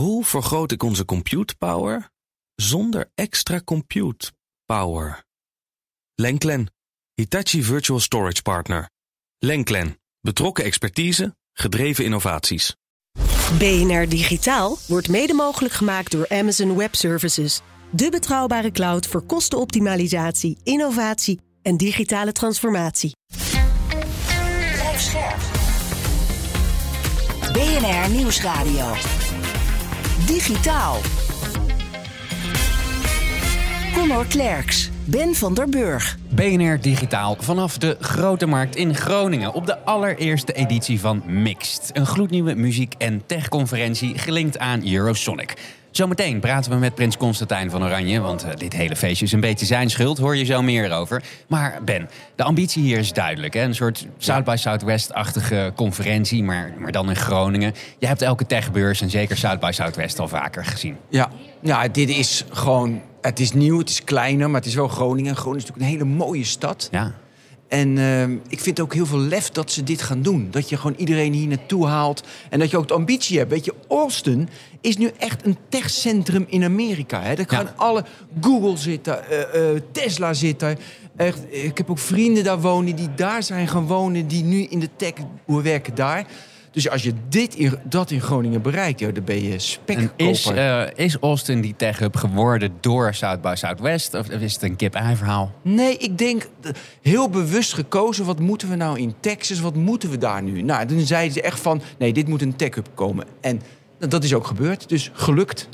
Hoe vergroot ik onze compute power zonder extra compute power? Lenklen, Hitachi Virtual Storage Partner. Lenklen, betrokken expertise, gedreven innovaties. BNR Digitaal wordt mede mogelijk gemaakt door Amazon Web Services. De betrouwbare cloud voor kostenoptimalisatie, innovatie en digitale transformatie. Blijf scherp. BNR Nieuwsradio. Digitaal. Connor Klerks. Ben van der Burg. BNR Digitaal vanaf de Grote Markt in Groningen op de allereerste editie van Mixed. Een gloednieuwe muziek- en techconferentie gelinkt aan Eurosonic. Zometeen praten we met prins Constantijn van Oranje, want eh, dit hele feestje is een beetje zijn schuld, hoor je zo meer over. Maar Ben, de ambitie hier is duidelijk. Hè? Een soort South by Southwest-achtige conferentie, maar, maar dan in Groningen. Je hebt elke techbeurs en zeker South by Southwest al vaker gezien. Ja, ja dit is gewoon. Het is nieuw, het is kleiner, maar het is wel Groningen. Groningen is natuurlijk een hele mooie stad. Ja. En ehm, ik vind ook heel veel lef dat ze dit gaan doen. Dat je gewoon iedereen hier naartoe haalt. En dat je ook de ambitie hebt. Weet je, Austin is nu echt een techcentrum in Amerika. Hè. Daar gaan Ja. alle Google zitten, eh, eh, Tesla zitten. Echt, ik heb ook vrienden daar wonen die daar zijn gaan wonen. Die nu in de tech werken daar. Dus als je dit in, dat in Groningen bereikt, ja, dan ben je En spekkoper. is, eh, is Austin die tech hub geworden door South by Southwest? Of is het een kip-ei verhaal? Nee, ik denk eh, heel bewust gekozen. Wat moeten we nou in Texas? Wat moeten we daar nu? Nou, toen zeiden ze echt van... nee, dit moet een tech-hub komen. En dat is ook gebeurd. Dus gelukt.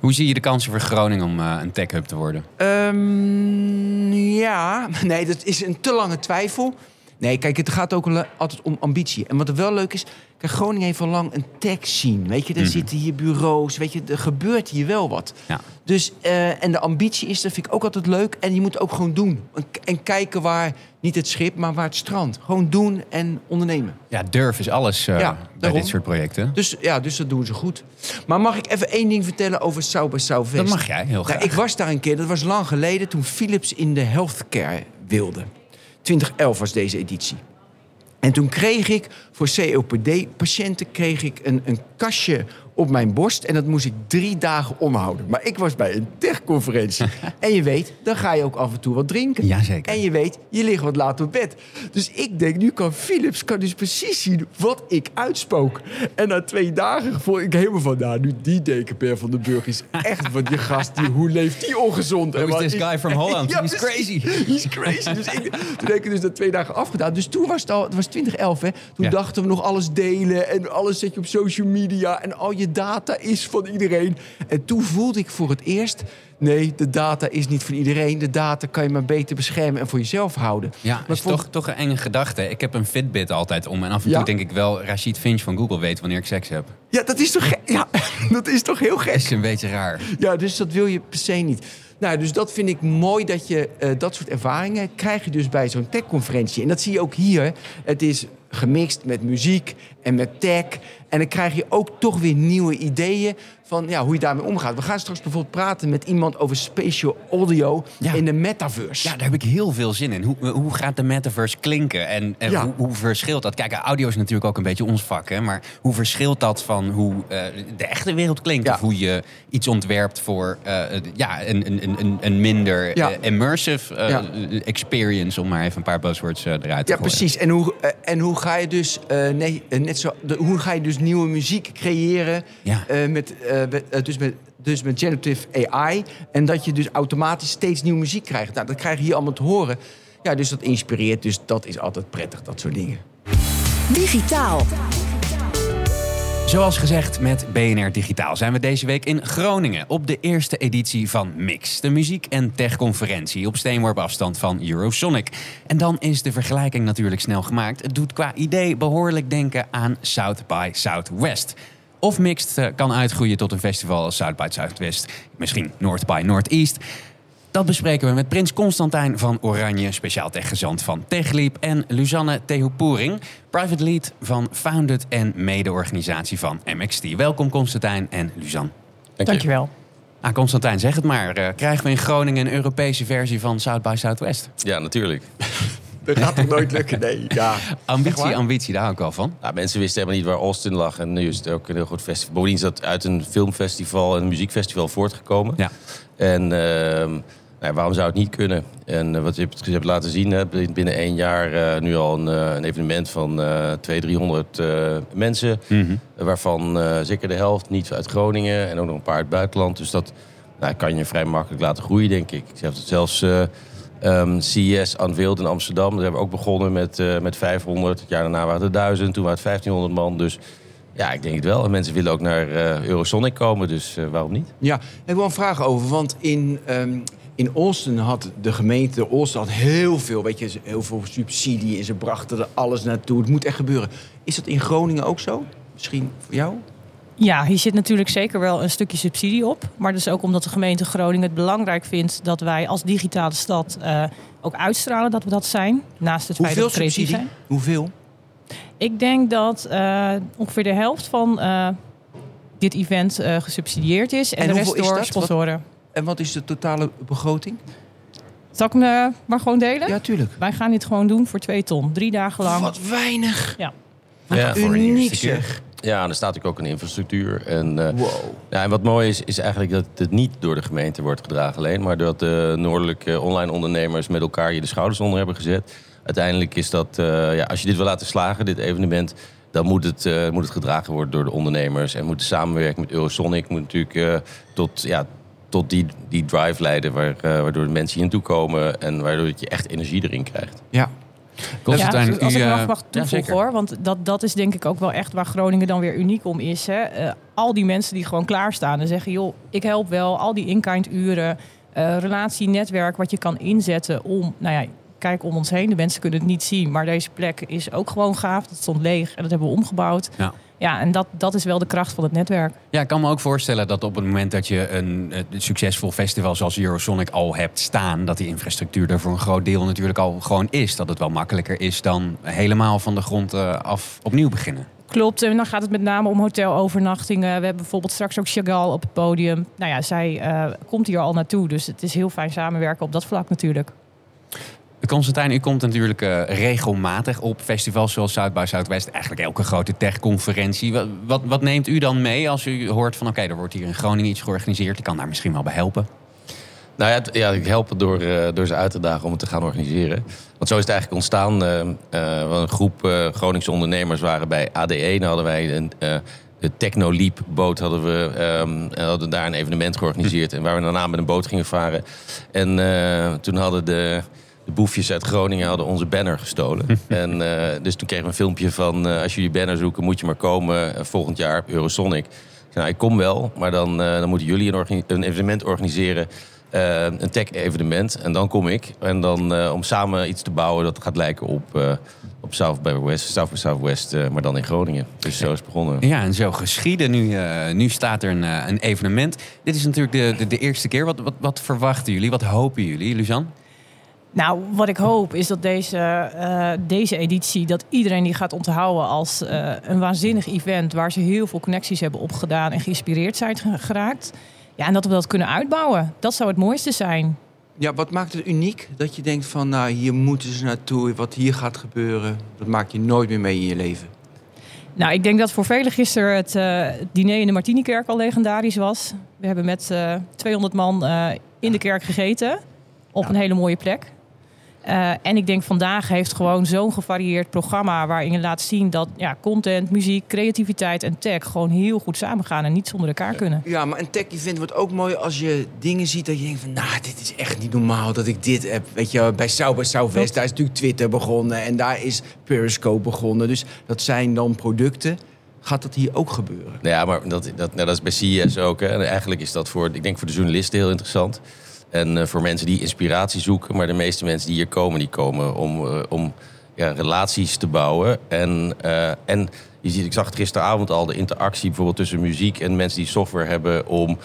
Hoe zie je de kansen voor Groningen om eh, een tech hub te worden? Ehm, ja, nee, dat is een te lange twijfel. Nee, kijk, het gaat ook al- altijd om ambitie. En wat er wel leuk is... Kijk, Groningen heeft al lang een tech scene. Weet je, er zitten hier bureaus. Weet je, er gebeurt hier wel wat. Ja. Dus, eh, en de ambitie is, dat vind ik ook altijd leuk. En je moet het ook gewoon doen. En, en kijken waar, niet het schip, maar waar het strand. Gewoon doen en ondernemen. Ja, durf is alles eh, Ja, bij daarom. dit soort projecten. Dus ja, dus dat doen ze goed. Maar mag ik even één ding vertellen over by Southwest? Dat mag jij, heel graag. Nou, ik was daar een keer, dat was lang geleden, toen Philips in de healthcare wilde. 2011 was deze editie. En toen kreeg ik voor COPD-patiënten kreeg ik een, een kastje op mijn borst. En dat moest ik drie dagen omhouden. Maar ik was bij een techconferentie. en je weet, dan ga je ook af en toe wat drinken. Jazeker. En je weet, je ligt wat later op bed. Dus ik denk, nu kan Philips kan dus precies zien wat ik uitspook. En na twee dagen vond ik helemaal van... nou, nu die deken Per van den Burg is echt... want die gast, die, hoe leeft die ongezond? Who is wat this guy from Holland? He's precies. crazy. He's crazy. Dus ik, toen heb ik dus dat twee dagen afgedaan. Dus toen was het al, het was 2011 hè. Toen Ja. dachten we nog alles delen en alles zet je op social media en al je data is van iedereen. En toen voelde ik voor het eerst, nee, de data is niet van iedereen. De data kan je maar beter beschermen en voor jezelf houden. Ja, Maar is vond- toch, toch een enge gedachte. Ik heb een Fitbit altijd om. En af en Ja? toe denk ik wel, Rashid Finch van Google weet wanneer ik seks heb. Ja, dat is toch, ge- ja, dat is toch heel gek. is een beetje raar. Ja, dus dat wil je per se niet. Nou, dus dat vind ik mooi dat je eh, dat soort ervaringen krijg je dus bij zo'n techconferentie. En dat zie je ook hier. Het is gemixt met muziek en met tech. En dan krijg je ook toch weer nieuwe ideeën van ja, hoe je daarmee omgaat. We gaan straks bijvoorbeeld praten met iemand over spatial audio Ja. in de metaverse. Ja, daar heb ik heel veel zin in. Hoe, hoe gaat de metaverse klinken? En, en Ja. hoe, hoe verschilt dat? Kijk, audio is natuurlijk ook een beetje ons vak. Hè? Maar hoe verschilt dat van hoe eh, de echte wereld klinkt? Ja. Of hoe je iets ontwerpt voor eh, ja, een, een, een, een minder Ja. eh, immersive Ja. experience... om maar even een paar buzzwords eruit te Ja, gooien. precies. En hoe, en hoe ga je dus nee, net zo, de, hoe ga je dus nieuwe muziek creëren Ja. eh, met, eh, eh, dus met dus met generative AI en dat je dus automatisch steeds nieuwe muziek krijgt. Nou, dat krijg je hier allemaal te horen. Ja, dus dat inspireert. Dus dat is altijd prettig, dat soort dingen. Digitaal. Zoals gezegd met BNR Digitaal zijn we deze week in Groningen op de eerste editie van Mix, de muziek- en techconferentie op steenworp afstand van Eurosonic. En dan is de vergelijking natuurlijk snel gemaakt. Het doet qua idee behoorlijk denken aan South by Southwest. Of Mixed eh, kan uitgroeien tot een festival als South by Southwest, misschien North by Northeast. Dat bespreken we met Prins Constantijn van Oranje, speciaal techgezant van TechLeap... en Luzanne Tehopoering, private lead van Founded en mede-organisatie van MXT. Welkom Constantijn en Luzanne. Dankjewel. Ah, Constantijn, zeg het maar. Eh, krijgen we in Groningen een Europese versie van South by Southwest? Ja, natuurlijk. Dat gaat toch nooit lukken? Nee, ja. Ambitie, ambitie, daar hou ik wel van. Nou, mensen wisten helemaal niet waar Austin lag. En nu is het ook een heel goed festival. Bovendien is dat uit een filmfestival en een muziekfestival voortgekomen. Ja. En ehm, nou, waarom zou het niet kunnen? En eh, wat je hebt, je hebt laten zien, hè, binnen één jaar eh, nu al een, eh, een evenement van eh 200, 300 eh, mensen. Mhm. Waarvan zeker de helft niet uit Groningen en ook nog een paar uit het buitenland. Dus dat nou, kan je vrij makkelijk laten groeien, denk ik. Ik heb het zelfs eh ehm, CES unveiled in Amsterdam. Daar hebben we ook begonnen met, met 500. Het jaar daarna waren het 1000, toen waren het 1500 man. Dus ja, ik denk het wel. En mensen willen ook naar eh, Eurosonic komen, dus waarom niet? Ja, ik heb wel een vraag over. Want in, ehm, in Austin had de gemeente Austin had heel veel, weet je, heel veel subsidie. En ze brachten er alles naartoe. Het moet echt gebeuren. Is dat in Groningen ook zo? Misschien voor jou? Ja, hier zit natuurlijk zeker wel een stukje subsidie op. Maar dus ook omdat de gemeente Groningen het belangrijk vindt dat wij als digitale stad eh, ook uitstralen dat we dat zijn. Naast het feit dat we creatief subsidie? zijn. Hoeveel? Ik denk dat eh, ongeveer de helft van eh, dit event gesubsidieerd is. En, En de rest is door dat? sponsoren. En wat is de totale begroting? Zal ik hem eh, maar gewoon delen? Ja, tuurlijk. Wij gaan dit gewoon doen voor twee ton. Drie dagen lang. Wat weinig. Ja. Ja, Uniek zeg. Ja, en er staat natuurlijk ook een infrastructuur. En, eh, Wow. ja, en wat mooi is, is eigenlijk dat het niet door de gemeente wordt gedragen alleen. Maar dat de noordelijke online ondernemers met elkaar hier de schouders onder hebben gezet. Uiteindelijk is dat, eh, ja, als je dit wil laten slagen, dit evenement... dan moet het, eh, moet het gedragen worden door de ondernemers. En moet de samenwerking met Eurosonic moet natuurlijk eh, tot, ja, tot die, die drive leiden... Waar, eh, waardoor de mensen hier naartoe komen en waardoor je echt energie erin krijgt. Ja. Ja, als ik eh, nog mag ja, toevoegen zeker. hoor. Want dat, dat is denk ik ook wel echt waar Groningen dan weer uniek om is. Hè. Eh, al die mensen die gewoon klaarstaan en zeggen... joh, ik help wel. Al die in-kind uren, eh, relatie, netwerk... wat je kan inzetten om... Nou ja, kijk om ons heen. De mensen kunnen het niet zien. Maar deze plek is ook gewoon gaaf. Dat stond leeg en dat hebben we omgebouwd. Ja. Ja, en dat, dat is wel de kracht van het netwerk. Ja, ik kan me ook voorstellen dat op het moment dat je een, een succesvol festival zoals Eurosonic al hebt staan, dat die infrastructuur er voor een groot deel natuurlijk al gewoon is. Dat het wel makkelijker is dan helemaal van de grond eh, af opnieuw beginnen. Klopt, en dan gaat het met name om hotelovernachtingen. We hebben bijvoorbeeld straks ook Chagall op het podium. Nou ja, zij eh, komt hier al naartoe. Dus het is heel fijn samenwerken op dat vlak natuurlijk. Constantijn, u komt natuurlijk eh, regelmatig op festivals zoals Zuid by Zuidwest. Eigenlijk elke grote techconferentie. Wat, wat, wat neemt u dan mee als u hoort van oké, er wordt hier in Groningen iets georganiseerd. Ik kan daar misschien wel bij helpen. Nou ja, ja ik help het door, eh, door ze uit te dagen om het te gaan organiseren. Want zo is het eigenlijk ontstaan. wel een groep Groningse ondernemers waren bij ADE. Dan hadden wij een, de Technoleap boot hadden we ehm, en hadden daar een evenement georganiseerd. En waar we daarna met een boot gingen varen. En toen hadden de, de boefjes uit Groningen hadden onze banner gestolen. en, eh, dus toen kregen we een filmpje van... eh, als jullie banner zoeken, moet je maar komen eh, volgend jaar Eurosonic. Ik zei, Nou, ik kom wel, maar dan, dan moeten jullie een, een evenement organiseren. een tech-evenement. En dan kom ik. En dan om samen iets te bouwen dat gaat lijken op, op South by West, South by Southwest, maar dan in Groningen. Dus zo is het begonnen. Ja, en zo geschieden. Nu, nu staat er een, een evenement. Dit is natuurlijk de, de, de eerste keer. Wat, wat, wat verwachten jullie? Wat hopen jullie, Luzanne? Nou, wat ik hoop is dat deze, eh, deze editie, dat iedereen die gaat onthouden als eh, een waanzinnig event waar ze heel veel connecties hebben opgedaan en geïnspireerd zijn ge- geraakt. Ja, en dat we dat kunnen uitbouwen. Dat zou het mooiste zijn. Ja, wat maakt het uniek? Dat je denkt van, nou, hier moeten ze naartoe. Wat hier gaat gebeuren, dat maak je nooit meer mee in je leven. Nou, ik denk dat voor velen gisteren het eh, diner in de Martinikerk al legendarisch was. We hebben met eh 200 man in de kerk gegeten. Op een hele mooie plek. Eh, en ik denk vandaag heeft gewoon zo'n gevarieerd programma... waarin je laat zien dat ja, content, muziek, creativiteit en tech... gewoon heel goed samengaan en niet zonder elkaar kunnen. Ja, maar een tech-event wordt ook mooi als je dingen ziet dat je denkt van... nou, dit is echt niet normaal dat ik dit heb. Weet je, bij by Southwest, daar is natuurlijk Twitter begonnen... en daar is Periscope begonnen. Dus dat zijn dan producten. Gaat dat hier ook gebeuren? Nou Ja, maar dat, dat, nou, dat is bij CES ook. Hè. En eigenlijk is dat voor, ik denk voor de journalisten heel interessant. En eh, voor mensen die inspiratie zoeken. Maar de meeste mensen die hier komen, die komen om, eh, om ja, relaties te bouwen. En, eh, en je ziet, ik zag het gisteravond al, de interactie bijvoorbeeld tussen muziek en mensen die software hebben om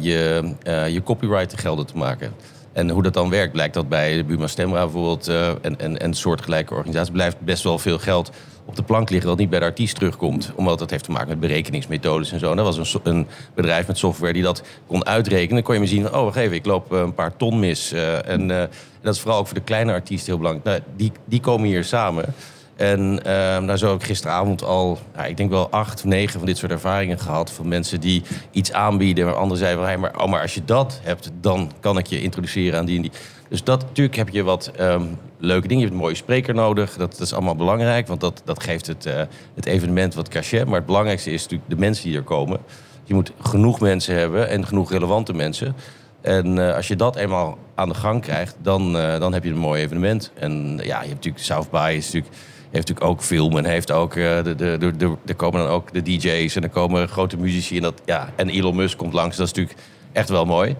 je, je copyright te gelden te maken. En hoe dat dan werkt, blijkt dat bij Buma Stemra bijvoorbeeld en, en, en soortgelijke organisaties blijft best wel veel geld op de plank liggen dat niet bij de artiest terugkomt. Omdat dat heeft te maken met berekeningsmethodes en zo. En dat was een, een bedrijf met software die dat kon uitrekenen. Dan kon je maar zien oh wacht even, ik loop eh, een paar ton mis. Eh, en eh, dat is vooral ook voor de kleine artiesten heel belangrijk. Nou, die, die komen hier samen. En daar zo heb ik gisteravond al, ja, ik denk wel acht, negen van dit soort ervaringen gehad. Van mensen die iets aanbieden. Waar anderen zeiden van, maar, oh, maar als je dat hebt, dan kan ik je introduceren aan die en die. Dus dat, natuurlijk heb je wat ehm, leuke dingen. Je hebt een mooie spreker nodig. Dat, is allemaal belangrijk, want dat, dat geeft het, eh, het evenement wat cachet. Maar het belangrijkste is natuurlijk de mensen die er komen. Je moet genoeg mensen hebben en genoeg relevante mensen. En eh, als je dat eenmaal aan de gang krijgt, dan, eh, dan heb je een mooi evenement. En ja, je hebt natuurlijk South by natuurlijk, heeft natuurlijk ook film en heeft ook de, de, de, de, er komen dan ook de DJ's en er komen grote muzici en dat ja en Elon Musk komt langs. Dat is natuurlijk echt wel mooi.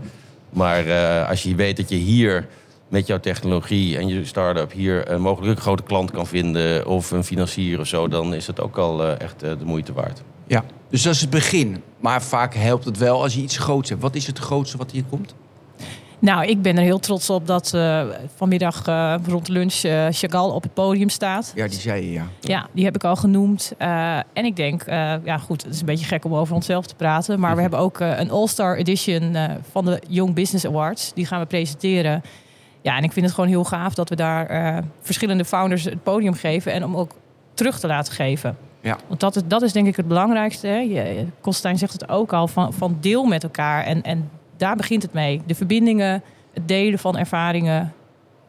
Maar als je weet dat je hier met jouw technologie en je start-up hier eh, mogelijk een grote klant kan vinden of een financier of zo, dan is het ook al eh, echt eh, de moeite waard. Ja, dus dat is het begin. Maar vaak helpt het wel als je iets groots hebt. Wat is het grootste wat hier komt? Nou, ik ben er heel trots op dat eh, vanmiddag eh, rond lunch eh, Chagall op het podium staat. Ja, die zei je, ja. Ja, die heb ik al genoemd. Eh, en ik denk, eh, ja goed, het is een beetje gek om over onszelf te praten. Maar we hebben ook een All-Star Edition eh, van de Young Business Awards. Die gaan we presenteren. Ja, en ik vind het gewoon heel gaaf dat we daar eh, verschillende founders het podium geven. En om ook terug te laten geven. Ja. Want dat is, dat is denk ik het belangrijkste. Hè. Je, Kostijn zegt het ook al, van, van deel met elkaar. En, en daar begint het mee. De verbindingen, het delen van ervaringen.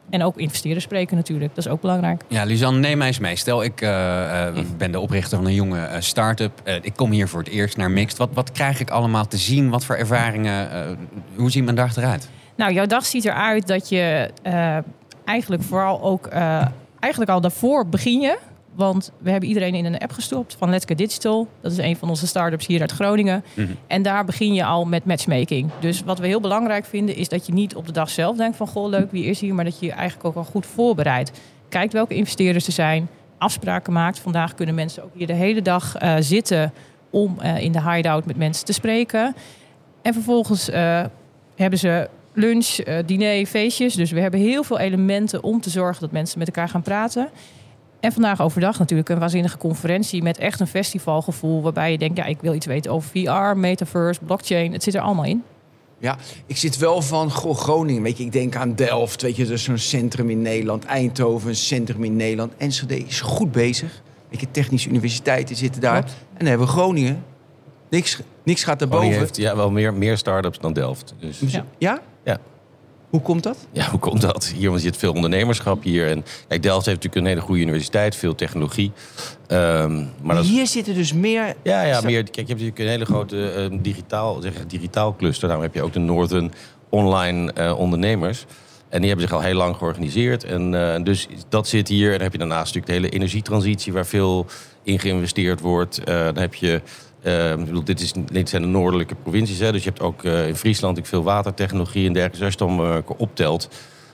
En ook investeren spreken natuurlijk. Dat is ook belangrijk. Ja, Luzanne, neem mij eens mee. Stel, ik eh, eh, ben de oprichter van een jonge eh, start-up. Eh, ik kom hier voor het eerst naar Mixed. Wat, wat krijg ik allemaal te zien? Wat voor ervaringen? eh, hoe ziet mijn dag eruit? Nou, jouw dag ziet eruit dat je eh, eigenlijk vooral ook... eh, eigenlijk al daarvoor begin je. Want we hebben iedereen in een app gestopt van Let's Get Digital. Dat is een van onze start-ups hier uit Groningen. En daar begin je al met matchmaking. Dus wat we heel belangrijk vinden is dat je niet op de dag zelf denkt van... goh, leuk, wie is hier? Maar dat je je eigenlijk ook al goed voorbereidt. Kijkt welke investeerders er zijn. Afspraken maakt. Vandaag kunnen mensen ook hier de hele dag eh, zitten... om in de hideout met mensen te spreken. En vervolgens hebben ze lunch, eh, diner, feestjes. Dus we hebben heel veel elementen om te zorgen dat mensen met elkaar gaan praten. En vandaag overdag natuurlijk een waanzinnige conferentie met echt een festivalgevoel. Waarbij je denkt, ja, ik wil iets weten over VR, metaverse, blockchain. Het zit er allemaal in. Ja, ik zit wel van goh, Groningen. Weet je, ik denk aan Delft. Weet je, dat is zo'n centrum in Nederland. Eindhoven, een centrum in Nederland. Enschede is goed bezig. Weet je, technische universiteiten zitten daar. En dan hebben we Groningen. Niks, niks gaat Groningen erboven. heeft ja, wel meer, meer start-ups dan Delft. Dus Ja. Ja? Ja. Hoe komt dat? Ja, hoe komt dat? Hier want je zit veel ondernemerschap hier. En kijk, Delft heeft natuurlijk een hele goede universiteit, veel technologie. Ehm, maar dat Hier zitten dus meer... ja, ja, meer, kijk, je hebt natuurlijk een hele grote eh, digitaal, zeg, digitaal cluster. Daarom heb je ook de Northern Online eh, Ondernemers. En die hebben zich al heel lang georganiseerd. En eh, dus dat zit hier. En dan heb je daarnaast natuurlijk de hele energietransitie... waar veel in geïnvesteerd wordt. Eh, dan heb je... eh, ik bedoel, dit, is, zijn de noordelijke provincies. Dus je hebt ook eh, in Friesland natuurlijk veel watertechnologie en dergelijke. Als je dan eh, optelt...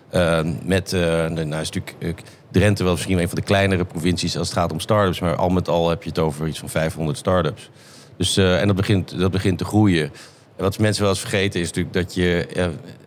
eh, met, eh, nou is natuurlijk Drenthe wel misschien een van de kleinere provincies als het gaat om start-ups. Maar al met al heb je het over iets van 500 start-ups. Dus, en dat begint, dat begint te groeien. En wat mensen wel eens vergeten is natuurlijk dat je...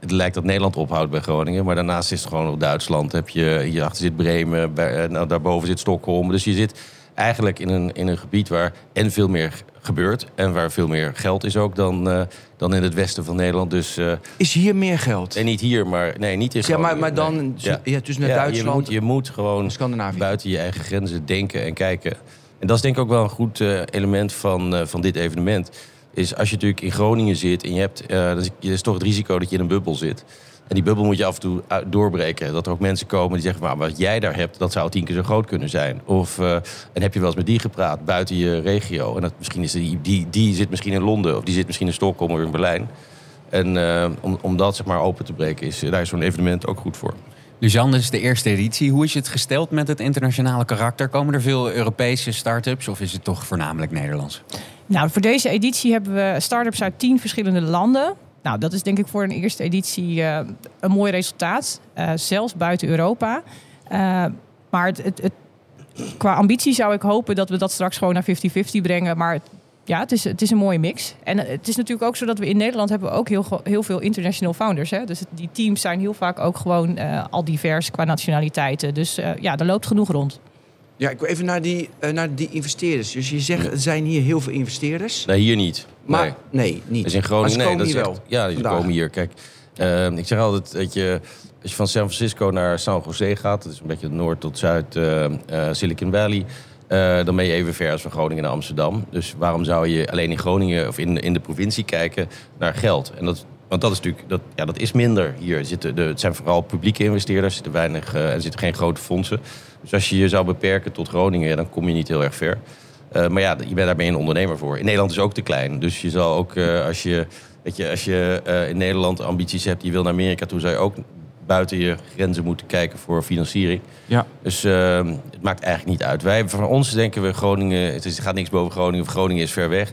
het lijkt dat Nederland ophoudt bij Groningen. Maar daarnaast is het gewoon op Duitsland. Heb je, hierachter zit Bremen, nou, daarboven zit Stockholm. Dus je zit eigenlijk in een, in een gebied waar en veel meer gebeurt... en waar veel meer geld is ook dan, eh, dan in het westen van Nederland. Dus, eh, Is hier meer geld? en niet hier, maar nee, niet in Ja, maar, maar dan nee. ja. Ja. naar Ja, Duitsland Je moet, je moet gewoon Scandinavië. buiten je eigen grenzen denken en kijken. En dat is denk ik ook wel een goed eh, element van, van dit evenement. Is als je natuurlijk in Groningen zit en je hebt, dan is, is toch het risico dat je in een bubbel zit. En die bubbel moet je af en toe uit- doorbreken. Dat er ook mensen komen die zeggen, maar wat jij daar hebt, dat zou tien keer zo groot kunnen zijn. Of eh, en heb je wel eens met die gepraat buiten je regio. En dat, misschien is die, die, die zit misschien in Londen of die zit misschien in Stockholm of in Berlijn. En eh, om, om dat zeg maar open te breken, is, daar is zo'n evenement ook goed voor. Luzanne, dit is de eerste editie. Hoe is het gesteld met het internationale karakter? Komen er veel Europese start-ups of is het toch voornamelijk Nederlands? Nou, voor deze editie hebben we start-ups uit tien verschillende landen. Nou, dat is denk ik voor een eerste editie eh, een mooi resultaat. eh, zelfs buiten Europa. Eh, maar het, het, het- qua ambitie zou ik hopen dat we dat straks gewoon naar 50-50 brengen. Maar het- ja, het is, het is een mooie mix. En het is natuurlijk ook zo dat we in Nederland hebben we ook heel, heel veel international founders. Hè? Dus het- die teams zijn heel vaak ook gewoon eh, al divers qua nationaliteiten. Dus eh, ja, er loopt genoeg rond. Ja, ik wil even naar die, naar die investeerders. Dus je zegt, er zijn hier heel veel investeerders. Nee, hier niet. Maar Nee. nee, niet. Dus in Groningen, ze nee, dat is echt- wel. Ja, vandaag. komen hier. Kijk, eh, ik zeg altijd dat je, als je van San Francisco naar San Jose gaat, dat is een beetje noord tot zuid eh, eh, Silicon Valley, eh, dan ben je even ver als van Groningen naar Amsterdam. Dus waarom zou je alleen in Groningen of in, in de provincie kijken naar geld? En dat, want dat is natuurlijk, dat, ja, dat is minder hier. Er Zitten de, het zijn vooral publieke investeerders, er zitten weinig, er zitten geen grote fondsen. Dus als je je zou beperken tot Groningen, ja, dan kom je niet heel erg ver. Eh, maar ja, je bent daar ben je een ondernemer voor. In Nederland is ook te klein. Dus je zal ook, eh, als je, weet je, als je eh, in Nederland ambities hebt, je wil naar Amerika toe, zou je ook buiten je grenzen moeten kijken voor financiering. Ja. Dus eh, het maakt eigenlijk niet uit. Wij, van ons denken we Groningen, het is- gaat niks boven Groningen, of Groningen is ver weg.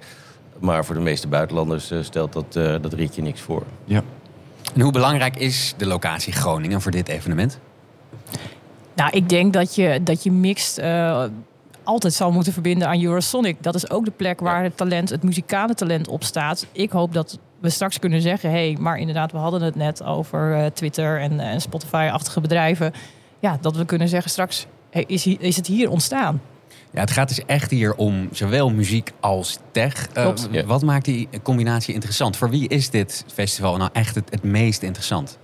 Maar voor de meeste buitenlanders stelt dat, eh, dat ritje niks voor. Ja. En hoe belangrijk is de locatie Groningen voor dit evenement? Nou, ik denk dat je, dat je mixed eh, altijd zal moeten verbinden aan Eurosonic. Dat is ook de plek waar het talent, het muzikale talent op staat. Ik hoop dat we straks kunnen zeggen... hé, hey, maar inderdaad, we hadden het net over eh, Twitter en, en Spotify-achtige bedrijven. Ja, dat we kunnen zeggen straks, hey, is, hier- is het hier ontstaan? Ja, het gaat dus echt hier om zowel muziek als tech. Eh. Ja. Wat maakt die combinatie interessant? Voor wie is dit festival nou echt het, het meest interessant?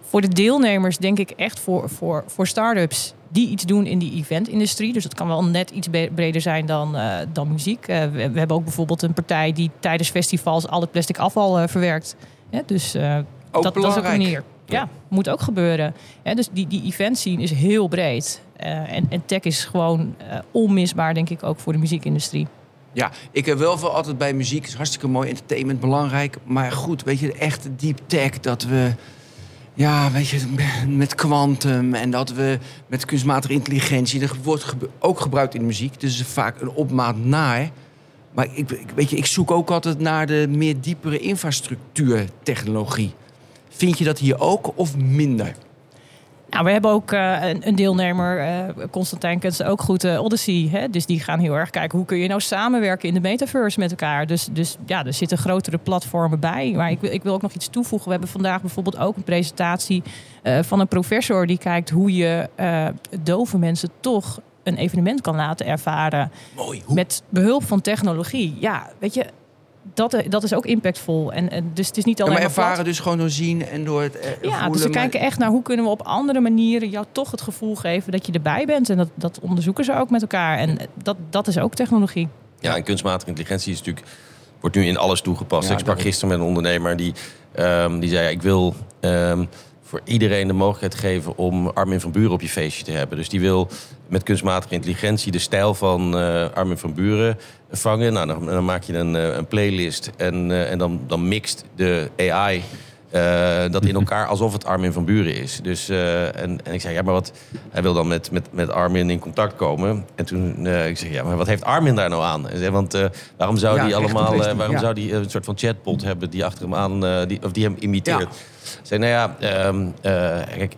Voor de deelnemers denk ik echt voor, voor, voor start-ups die iets doen in die eventindustrie. Dus het kan wel net iets breder zijn dan, eh, dan muziek. Eh, we, we hebben ook bijvoorbeeld een partij die tijdens festivals al het plastic afval eh, verwerkt. Ja, dus eh, dat, dat is ook een manier. Ja, moet ook gebeuren. Ja, dus die, die event scene is heel breed. En, en tech is gewoon onmisbaar, denk ik, ook voor de muziekindustrie. Ja, ik heb wel veel altijd bij muziek. is hartstikke mooi, entertainment belangrijk. Maar goed, weet je, de echte deep tech dat we... Ja, weet je, met quantum en dat we met kunstmatige intelligentie... dat wordt ook gebruikt in de muziek. Dus vaak een opmaat naar. Maar ik- weet je, ik zoek ook altijd naar de meer diepere infrastructuurtechnologie. Vind je dat hier ook of minder? Nou, we hebben ook eh, een, een deelnemer, eh Constantijn kent ze ook goed, eh, Odyssey. Hè? Dus die gaan heel erg kijken hoe kun je nou samenwerken in de metaverse met elkaar. Dus, dus ja, er zitten grotere platformen bij. Maar ik, wil- ik wil ook nog iets toevoegen. We hebben vandaag bijvoorbeeld ook een presentatie van een professor die kijkt hoe je dove mensen toch een evenement kan laten ervaren. Mooi. Hoe? Met behulp van technologie. Ja, weet je, dat, dat is ook impactvol. En, en dus het is niet Ja, alleen maar maar plat. ervaren dus gewoon door zien en door het eh, Ja, voelen. dus we maar- kijken echt naar hoe kunnen we op andere manieren jou toch het gevoel geven dat je erbij bent. En dat, dat onderzoeken ze ook met elkaar. En dat, dat is ook technologie. Ja, en kunstmatige intelligentie is natuurlijk, wordt nu in alles toegepast. Ja, ik sprak gisteren met een ondernemer die, ehm, die zei... Ja, ik wil ehm, voor iedereen de mogelijkheid geven om Armin van Buren op je feestje te hebben. Dus die wil met kunstmatige intelligentie de stijl van eh, Armin van Buren vangen. Nou, dan, maak je een, eh, een playlist en, eh, en dan, dan mixt de AI... eh, dat in elkaar alsof het Armin van Buren is. Dus, eh, en, en ik zei, ja, maar wat... Hij wil dan met, met, met Armin in contact komen. En toen eh, ik zeg, ja, maar wat heeft Armin daar nou aan? Zei, want waarom zou Ja, die allemaal... waarom ja. zou die een soort van chatbot hebben die achter hem aan... die, of die hem imiteert? Ja. Ik zei, nou ja, ehm, eh, kijk,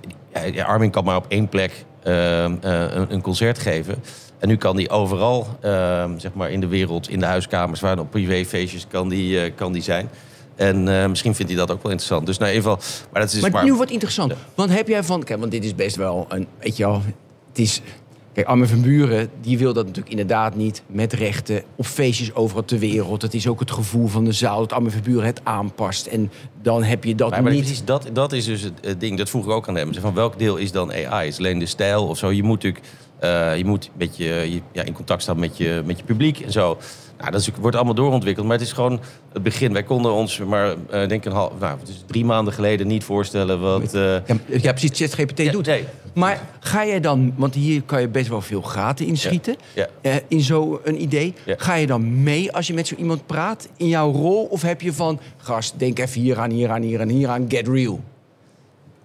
ja, Armin kan maar op één plek ehm, eh, een, een concert geven. En nu kan die overal, ehm, zeg maar in de wereld, in de huiskamers, waar op privéfeestjes, kan die, kan die zijn. En eh, misschien vindt hij dat ook wel interessant. Dus nou, even, maar dat is Maar maar, nu wordt interessant. Want heb jij van... Kijk, want dit is best wel een... Weet je wel, het is... Kijk, Armin van Buren, die wil dat natuurlijk inderdaad niet met rechten op feestjes overal ter wereld. Het is ook het gevoel van de zaal dat Armin van Buren het aanpast. En dan heb je dat Maar, maar niet. precies, dat, dat is dus het, ding. Dat vroeg ik ook aan hem. Van welk deel is dan AI? Is alleen de stijl of zo? Je moet natuurlijk eh, je moet een beetje je, ja, in contact staan met je, met je publiek en zo. Nou, dat is, wordt allemaal doorontwikkeld. Maar het is gewoon het begin. Wij konden ons maar, eh denk een half, nou, het is drie maanden geleden niet voorstellen wat. eh, Ja, ja, precies, ChatGPT ja, doet. nee. Maar ga jij dan, want hier kan je best wel veel gaten inschieten, Ja. eh, in zo'n idee. Ga je dan mee als je met zo iemand praat in jouw rol? Of heb je van, gast, denk even hier aan, hier aan, hier aan, hier aan, get real?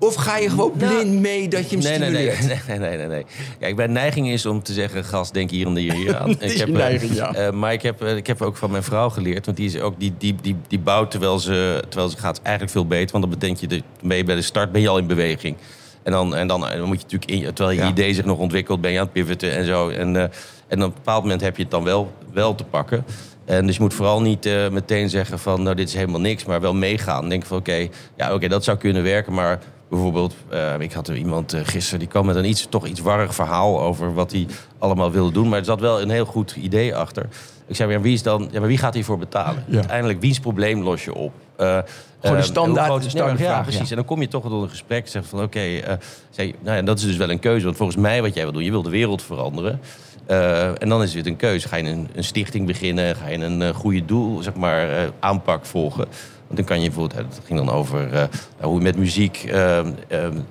Of ga je gewoon blind mee dat je hem Nee, nee, nee, stimuleert? nee, nee, nee, nee, nee. Kijk, mijn neiging is om te zeggen, gast, denk hier en hier, hier aan. is je eh, neiging, ja. eh, maar ik heb, eh, ik heb ook van mijn vrouw geleerd, want die, is ook, die, die, die, die bouwt terwijl ze, terwijl ze gaat eigenlijk veel beter. Want dan betekent je, de, je bij de start ben je al in beweging. En dan, en dan, dan moet je natuurlijk, in, terwijl je Ja. idee zich nog ontwikkelt, ben je aan het pivoten en zo. En, eh, en op een bepaald moment heb je het dan wel, wel te pakken. En dus je moet vooral niet meteen zeggen van, nou, dit is helemaal niks, maar wel meegaan. Denk van, oké, ja, oké, dat zou kunnen werken, maar Bijvoorbeeld, eh, ik had er iemand uh, gisteren die kwam met een iets, toch iets warrig verhaal over wat hij allemaal wilde doen. Maar er zat wel een heel goed idee achter. Ik zei, ja, wie, is dan, ja, maar wie gaat hiervoor betalen? Ja. Uiteindelijk, wiens probleem los je op? Uh, Gewoon de standaard- standaard ja, precies. ja. En dan kom je toch tot een gesprek. Zeg van, oké, eh, nou ja, dat is dus wel een keuze. Want volgens mij wat jij wil doen, je wil de wereld veranderen. Eh, en dan is het een keuze. Ga je een, een stichting beginnen? Ga je een eh, goede doel, zeg maar, eh, aanpak volgen? Want dan kan je bijvoorbeeld, het ging dan over eh, hoe je met muziek eh, eh,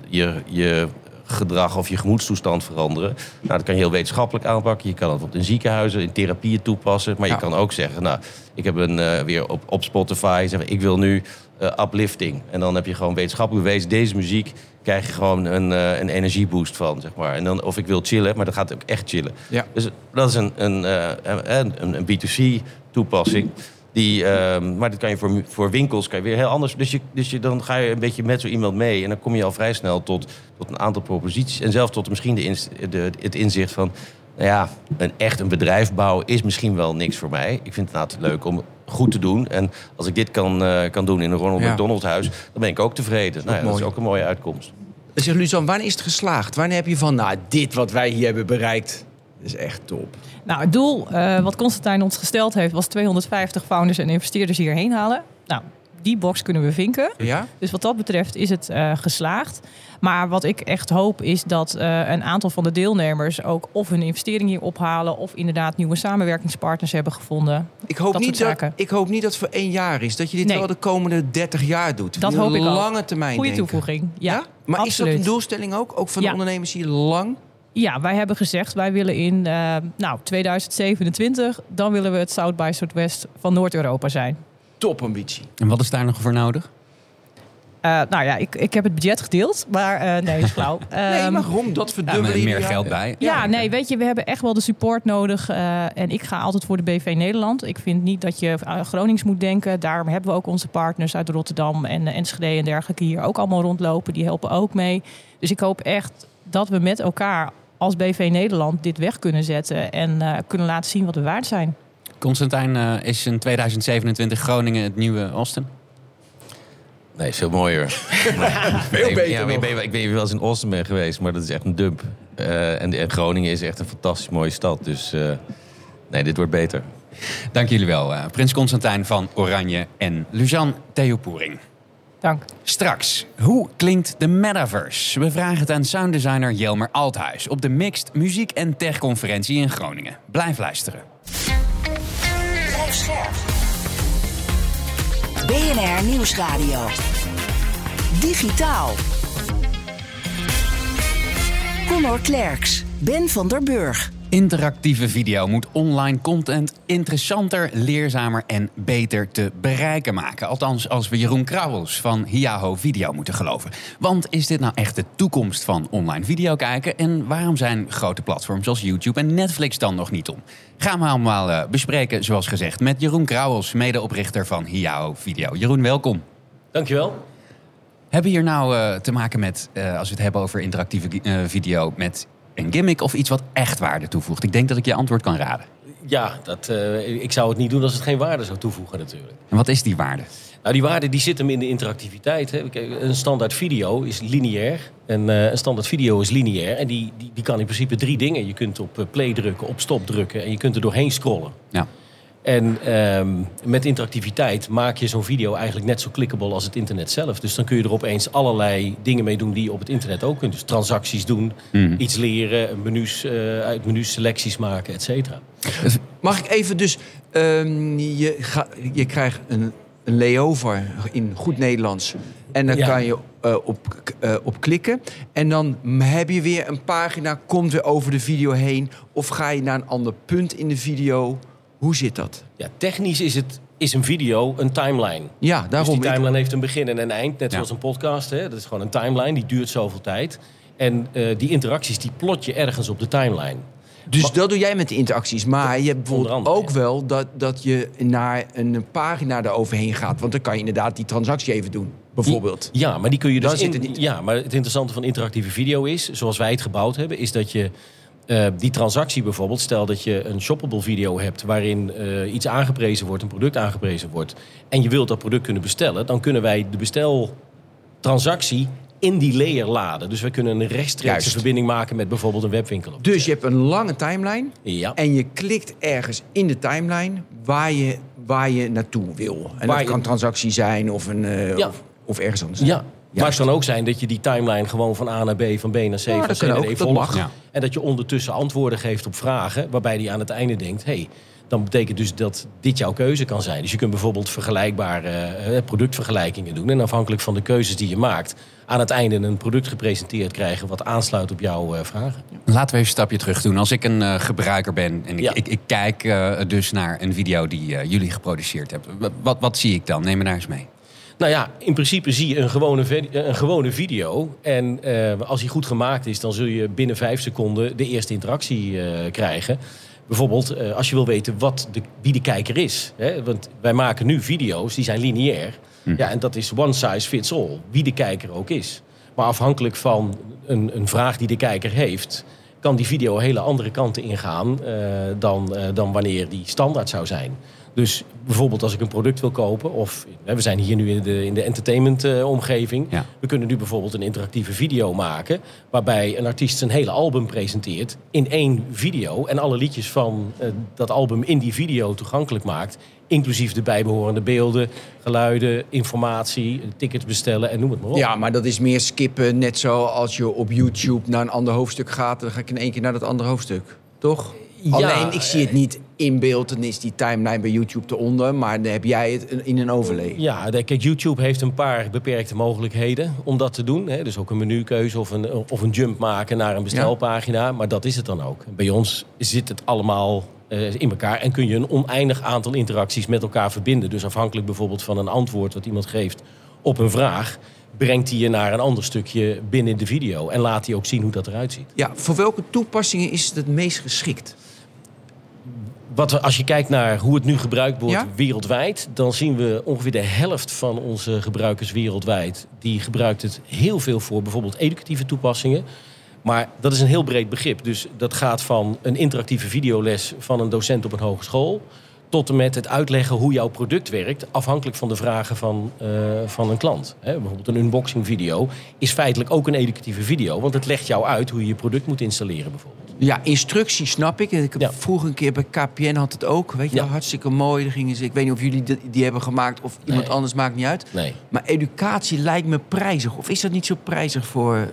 je, je gedrag of je gemoedstoestand veranderen. Nou, dat kan je heel wetenschappelijk aanpakken. Je kan het bijvoorbeeld in ziekenhuizen, in therapieën toepassen. Maar je kan ook zeggen, nou, ik heb een weer op, op Spotify, zeggen, ik wil nu eh, uplifting. En dan heb je gewoon wetenschappelijk bewezen, deze muziek krijg je gewoon een, eh, een energieboost van, zeg maar. En dan, of ik wil chillen, maar dat gaat ook echt chillen. Ja. Dus dat is een, een, eh, een, een, een B2C-toepassing. Die, ehm, maar dat kan je voor, voor winkels kan je weer heel anders. Dus, je, dus je, dan ga je een beetje met zo iemand mee. En dan kom je al vrij snel tot, tot een aantal proposities. En zelfs tot misschien de, ins- de, het inzicht van... Nou ja, een, echt een bedrijf bouwen is misschien wel niks voor mij. Ik vind het inderdaad leuk om goed te doen. En als ik dit kan, eh, kan doen in een Ronald Ja. McDonald huis... dan ben ik ook tevreden. Nou ja, dat is ook een mooie uitkomst. Dan zegt Luzan, wanneer is het geslaagd? Wanneer heb je van, nou, dit wat wij hier hebben bereikt, is echt top. Nou, het doel eh, wat Constantijn ons gesteld heeft was 250 founders en investeerders hierheen halen. Nou, die box kunnen we vinken. Ja? Dus wat dat betreft is het eh, geslaagd. Maar wat ik echt hoop is dat eh, een aantal van de deelnemers ook of hun investering hier ophalen of inderdaad nieuwe samenwerkingspartners hebben gevonden. Ik hoop, Dat niet dat, ik hoop niet dat het voor één jaar is. Dat je dit Nee. wel de komende 30 jaar doet. Dat hoop ik ook. lange termijn Goede toevoeging. Ja, Ja? Maar is dat een doelstelling ook? Ook van Ja. de ondernemers hier lang? Ja, wij hebben gezegd wij willen in eh, nou, 2027, dan willen we het South by Southwest van Noord-Europa zijn. Topambitie. En wat is daar nog voor nodig? Eh, nou ja, ik, ik heb het budget gedeeld, maar eh, nee, is flauw. nee, Ehm, maar waarom? Dat verdubbelen meer geld bij. Ja, nee, weet je, we hebben echt wel de support nodig. eh, en ik ga altijd voor de BV Nederland. Ik vind niet dat je Gronings moet denken. Daarom hebben we ook onze partners uit Rotterdam en Enschede en dergelijke hier ook allemaal rondlopen. Die helpen ook mee. Dus ik hoop echt dat we met elkaar als BV Nederland dit weg kunnen zetten. En eh, kunnen laten zien wat we waard zijn. Constantijn, eh, is in 2027 Groningen het nieuwe Austin? Nee, veel mooier. Veel beter ja, ik, ben, ik weet niet wel eens in Austin ben geweest, maar dat is echt een dump. Eh, en, en Groningen is echt een fantastisch mooie stad. Dus eh, nee, dit wordt beter. Dank jullie wel, eh, Prins Constantijn van Oranje en Luzan Theopoering. Dank. Straks, hoe klinkt de metaverse? We vragen het aan sounddesigner Jelmer Althuis op de Mixed Muziek en Tech Conferentie in Groningen. Blijf luisteren. Scherp. BNR Nieuwsradio. Digitaal. Connor Klerks. Ben van der Burg. Interactieve video moet online content interessanter, leerzamer en beter te bereiken maken. Althans, als we Jeroen Krauwels van Hiaho Video moeten geloven. Want is dit nou echt de toekomst van online video kijken? En waarom zijn grote platforms als YouTube en Netflix dan nog niet om? Gaan we allemaal eh, bespreken, zoals gezegd, met Jeroen Krauwels, medeoprichter van Hiaho Video. Jeroen, welkom. Dankjewel. Hebben we hier nou eh, te maken met, eh, als we het hebben over interactieve video, met een gimmick of iets wat echt waarde toevoegt? Ik denk dat ik je antwoord kan raden. Ja, dat, eh, ik zou het niet doen als het geen waarde zou toevoegen natuurlijk. En wat is die waarde? Nou, die waarde die zit hem in de interactiviteit. Hè. Een standaard video is lineair. En eh, een standaard video is lineair. En die, die, die kan in principe drie dingen. Je kunt op eh, play drukken, op stop drukken en je kunt er doorheen scrollen. Ja. En ehm, met interactiviteit maak je zo'n video eigenlijk net zo clickable als het internet zelf. Dus dan kun je er opeens allerlei dingen mee doen die je op het internet ook kunt. Dus transacties doen, Mhm. iets leren, menus, eh, uit menus selecties maken, et cetera. Mag ik even dus... ehm, je, ga, je krijgt een, een layover in goed Nederlands. En dan Ja. kan je eh, op, eh, op klikken. En dan heb je weer een pagina, komt weer over de video heen. Of ga je naar een ander punt in de video. Hoe zit dat? Ja, technisch is, het, is een video een timeline. Ja, Dus daarom. die Ik- timeline heeft een begin en een eind, net Ja. zoals een podcast. Hè? Dat is gewoon een timeline, die duurt zoveel tijd. En eh, die interacties, die plot je ergens op de timeline. Dus Maar- dat doe jij met de interacties. Maar je hebt bijvoorbeeld andere, ook wel dat, dat je naar een pagina eroverheen gaat. Want dan kan je inderdaad die transactie even doen. Bijvoorbeeld. Ja, maar die kun je dus in, niet. Ja, maar het interessante van interactieve video is, zoals wij het gebouwd hebben, is dat je eh, die transactie bijvoorbeeld, stel dat je een shoppable video hebt waarin eh, iets aangeprezen wordt, een product aangeprezen wordt, en je wilt dat product kunnen bestellen, dan kunnen wij de besteltransactie in die layer laden. Dus we kunnen een rechtstreekse verbinding maken met bijvoorbeeld een webwinkel. op. Dus je hebt een lange timeline Ja. en je klikt ergens in de timeline waar je, waar je naartoe wil. En Waar dat je- kan transactie zijn of, een, eh, Ja. of, of ergens anders. Ja. Maar het kan ook zijn dat je die timeline gewoon van A naar B, van B naar C, Ja, van dat C naar D dat volgt. Ja. En dat je ondertussen antwoorden geeft op vragen, waarbij die aan het einde denkt... hey, dan betekent dus dat dit jouw keuze kan zijn. Dus je kunt bijvoorbeeld vergelijkbare eh, productvergelijkingen doen. En afhankelijk van de keuzes die je maakt... aan het einde een product gepresenteerd krijgen... wat aansluit op jouw eh, vragen. Laten we even een stapje terug doen. Als ik een eh, gebruiker ben en ik, Ja. ik, ik kijk eh, dus naar een video die eh, jullie geproduceerd hebben. Wa- Wat, wat zie ik dan? Neem me daar eens mee. Nou ja, in principe zie je een gewone, vi- een gewone video. En eh, als die goed gemaakt is, dan zul je binnen vijf seconden de eerste interactie eh, krijgen. Bijvoorbeeld eh, als je wil weten wat de, wie de kijker is. Hè? Want wij maken nu video's, die zijn lineair. Ja, en dat is one size fits all, wie de kijker ook is. Maar afhankelijk van een, een vraag die de kijker heeft... kan die video hele andere kanten ingaan eh, dan, eh, dan wanneer die standaard zou zijn. Dus bijvoorbeeld als ik een product wil kopen... of hè, we zijn hier nu in de, in de entertainment-omgeving... Ja. we kunnen nu bijvoorbeeld een interactieve video maken... waarbij een artiest zijn hele album presenteert in één video... en alle liedjes van eh, dat album in die video toegankelijk maakt... inclusief de bijbehorende beelden, geluiden, informatie, tickets bestellen en noem het maar op. Ja, maar dat is meer skippen. Net zo als je op YouTube naar een ander hoofdstuk gaat... dan ga ik in één keer naar dat andere hoofdstuk. Toch? Ja, Alleen, ik zie het niet in beeld. Dan is die timeline bij YouTube eronder. Maar dan heb jij het in een overlay. Ja, kijk, YouTube heeft een paar beperkte mogelijkheden om dat te doen. Hè. Dus ook een menukeuze of een, of een jump maken naar een bestelpagina. Maar dat is het dan ook. Bij ons zit het allemaal eh, in elkaar. En kun je een oneindig aantal interacties met elkaar verbinden. Dus afhankelijk bijvoorbeeld van een antwoord wat iemand geeft op een vraag... brengt hij je naar een ander stukje binnen de video. En laat hij ook zien hoe dat eruit ziet. Ja, voor welke toepassingen is het het meest geschikt? Wat als je kijkt naar hoe het nu gebruikt wordt Ja? wereldwijd, dan zien we ongeveer de helft van onze gebruikers wereldwijd. Die gebruikt het heel veel voor bijvoorbeeld educatieve toepassingen. Maar dat is een heel breed begrip. Dus dat gaat van een interactieve videoles van een docent op een hogeschool. Tot en met het uitleggen hoe jouw product werkt, afhankelijk van de vragen van, eh, van een klant. Bijvoorbeeld een unboxing video is feitelijk ook een educatieve video, want het legt jou uit hoe je je product moet installeren bijvoorbeeld. Ja, instructie snap ik. Ik heb Ja. vroeger een keer bij KPN had het ook. Weet je, Ja. wel, hartstikke mooi. Daar gingen ze, ik weet niet of jullie die, die hebben gemaakt of iemand Nee. anders, maakt niet uit. Nee. Maar educatie lijkt me prijzig. Of is dat niet zo prijzig voor,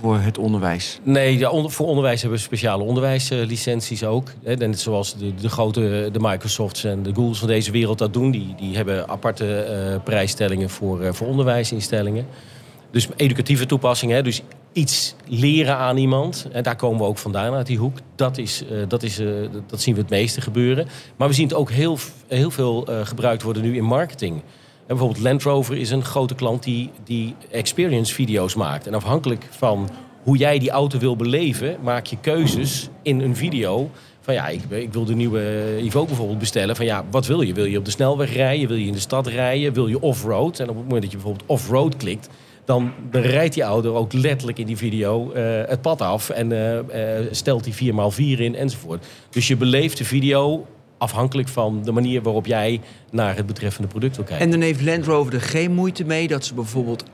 voor het onderwijs? Nee, ja, voor onderwijs hebben we speciale onderwijslicenties ook. Hè, Net zoals de, de grote de Microsofts en de Googles van deze wereld dat doen. Die, die hebben aparte eh, prijsstellingen voor, eh, voor onderwijsinstellingen. Dus educatieve toepassingen, dus iets leren aan iemand. En daar komen we ook vandaan uit die hoek. Dat, is, eh, dat, is, eh, dat zien we het meeste gebeuren. Maar we zien het ook heel, heel veel eh, gebruikt worden nu in marketing. En bijvoorbeeld Land Rover is een grote klant die, die experience video's maakt. En afhankelijk van hoe jij die auto wil beleven, maak je keuzes in een video. Van ja, ik, ik wil de nieuwe Evoque bijvoorbeeld bestellen. Van ja, wat wil je? Wil je op de snelweg rijden? Wil je in de stad rijden? Wil je off-road? En op het moment dat je bijvoorbeeld off-road klikt, dan, rijdt die auto ook letterlijk in die video eh, het pad af. En eh, eh, stelt die 4x4 in enzovoort. Dus je beleeft de video afhankelijk van de manier waarop jij naar het betreffende product wil kijken. En dan heeft Land Rover er geen moeite mee dat ze bijvoorbeeld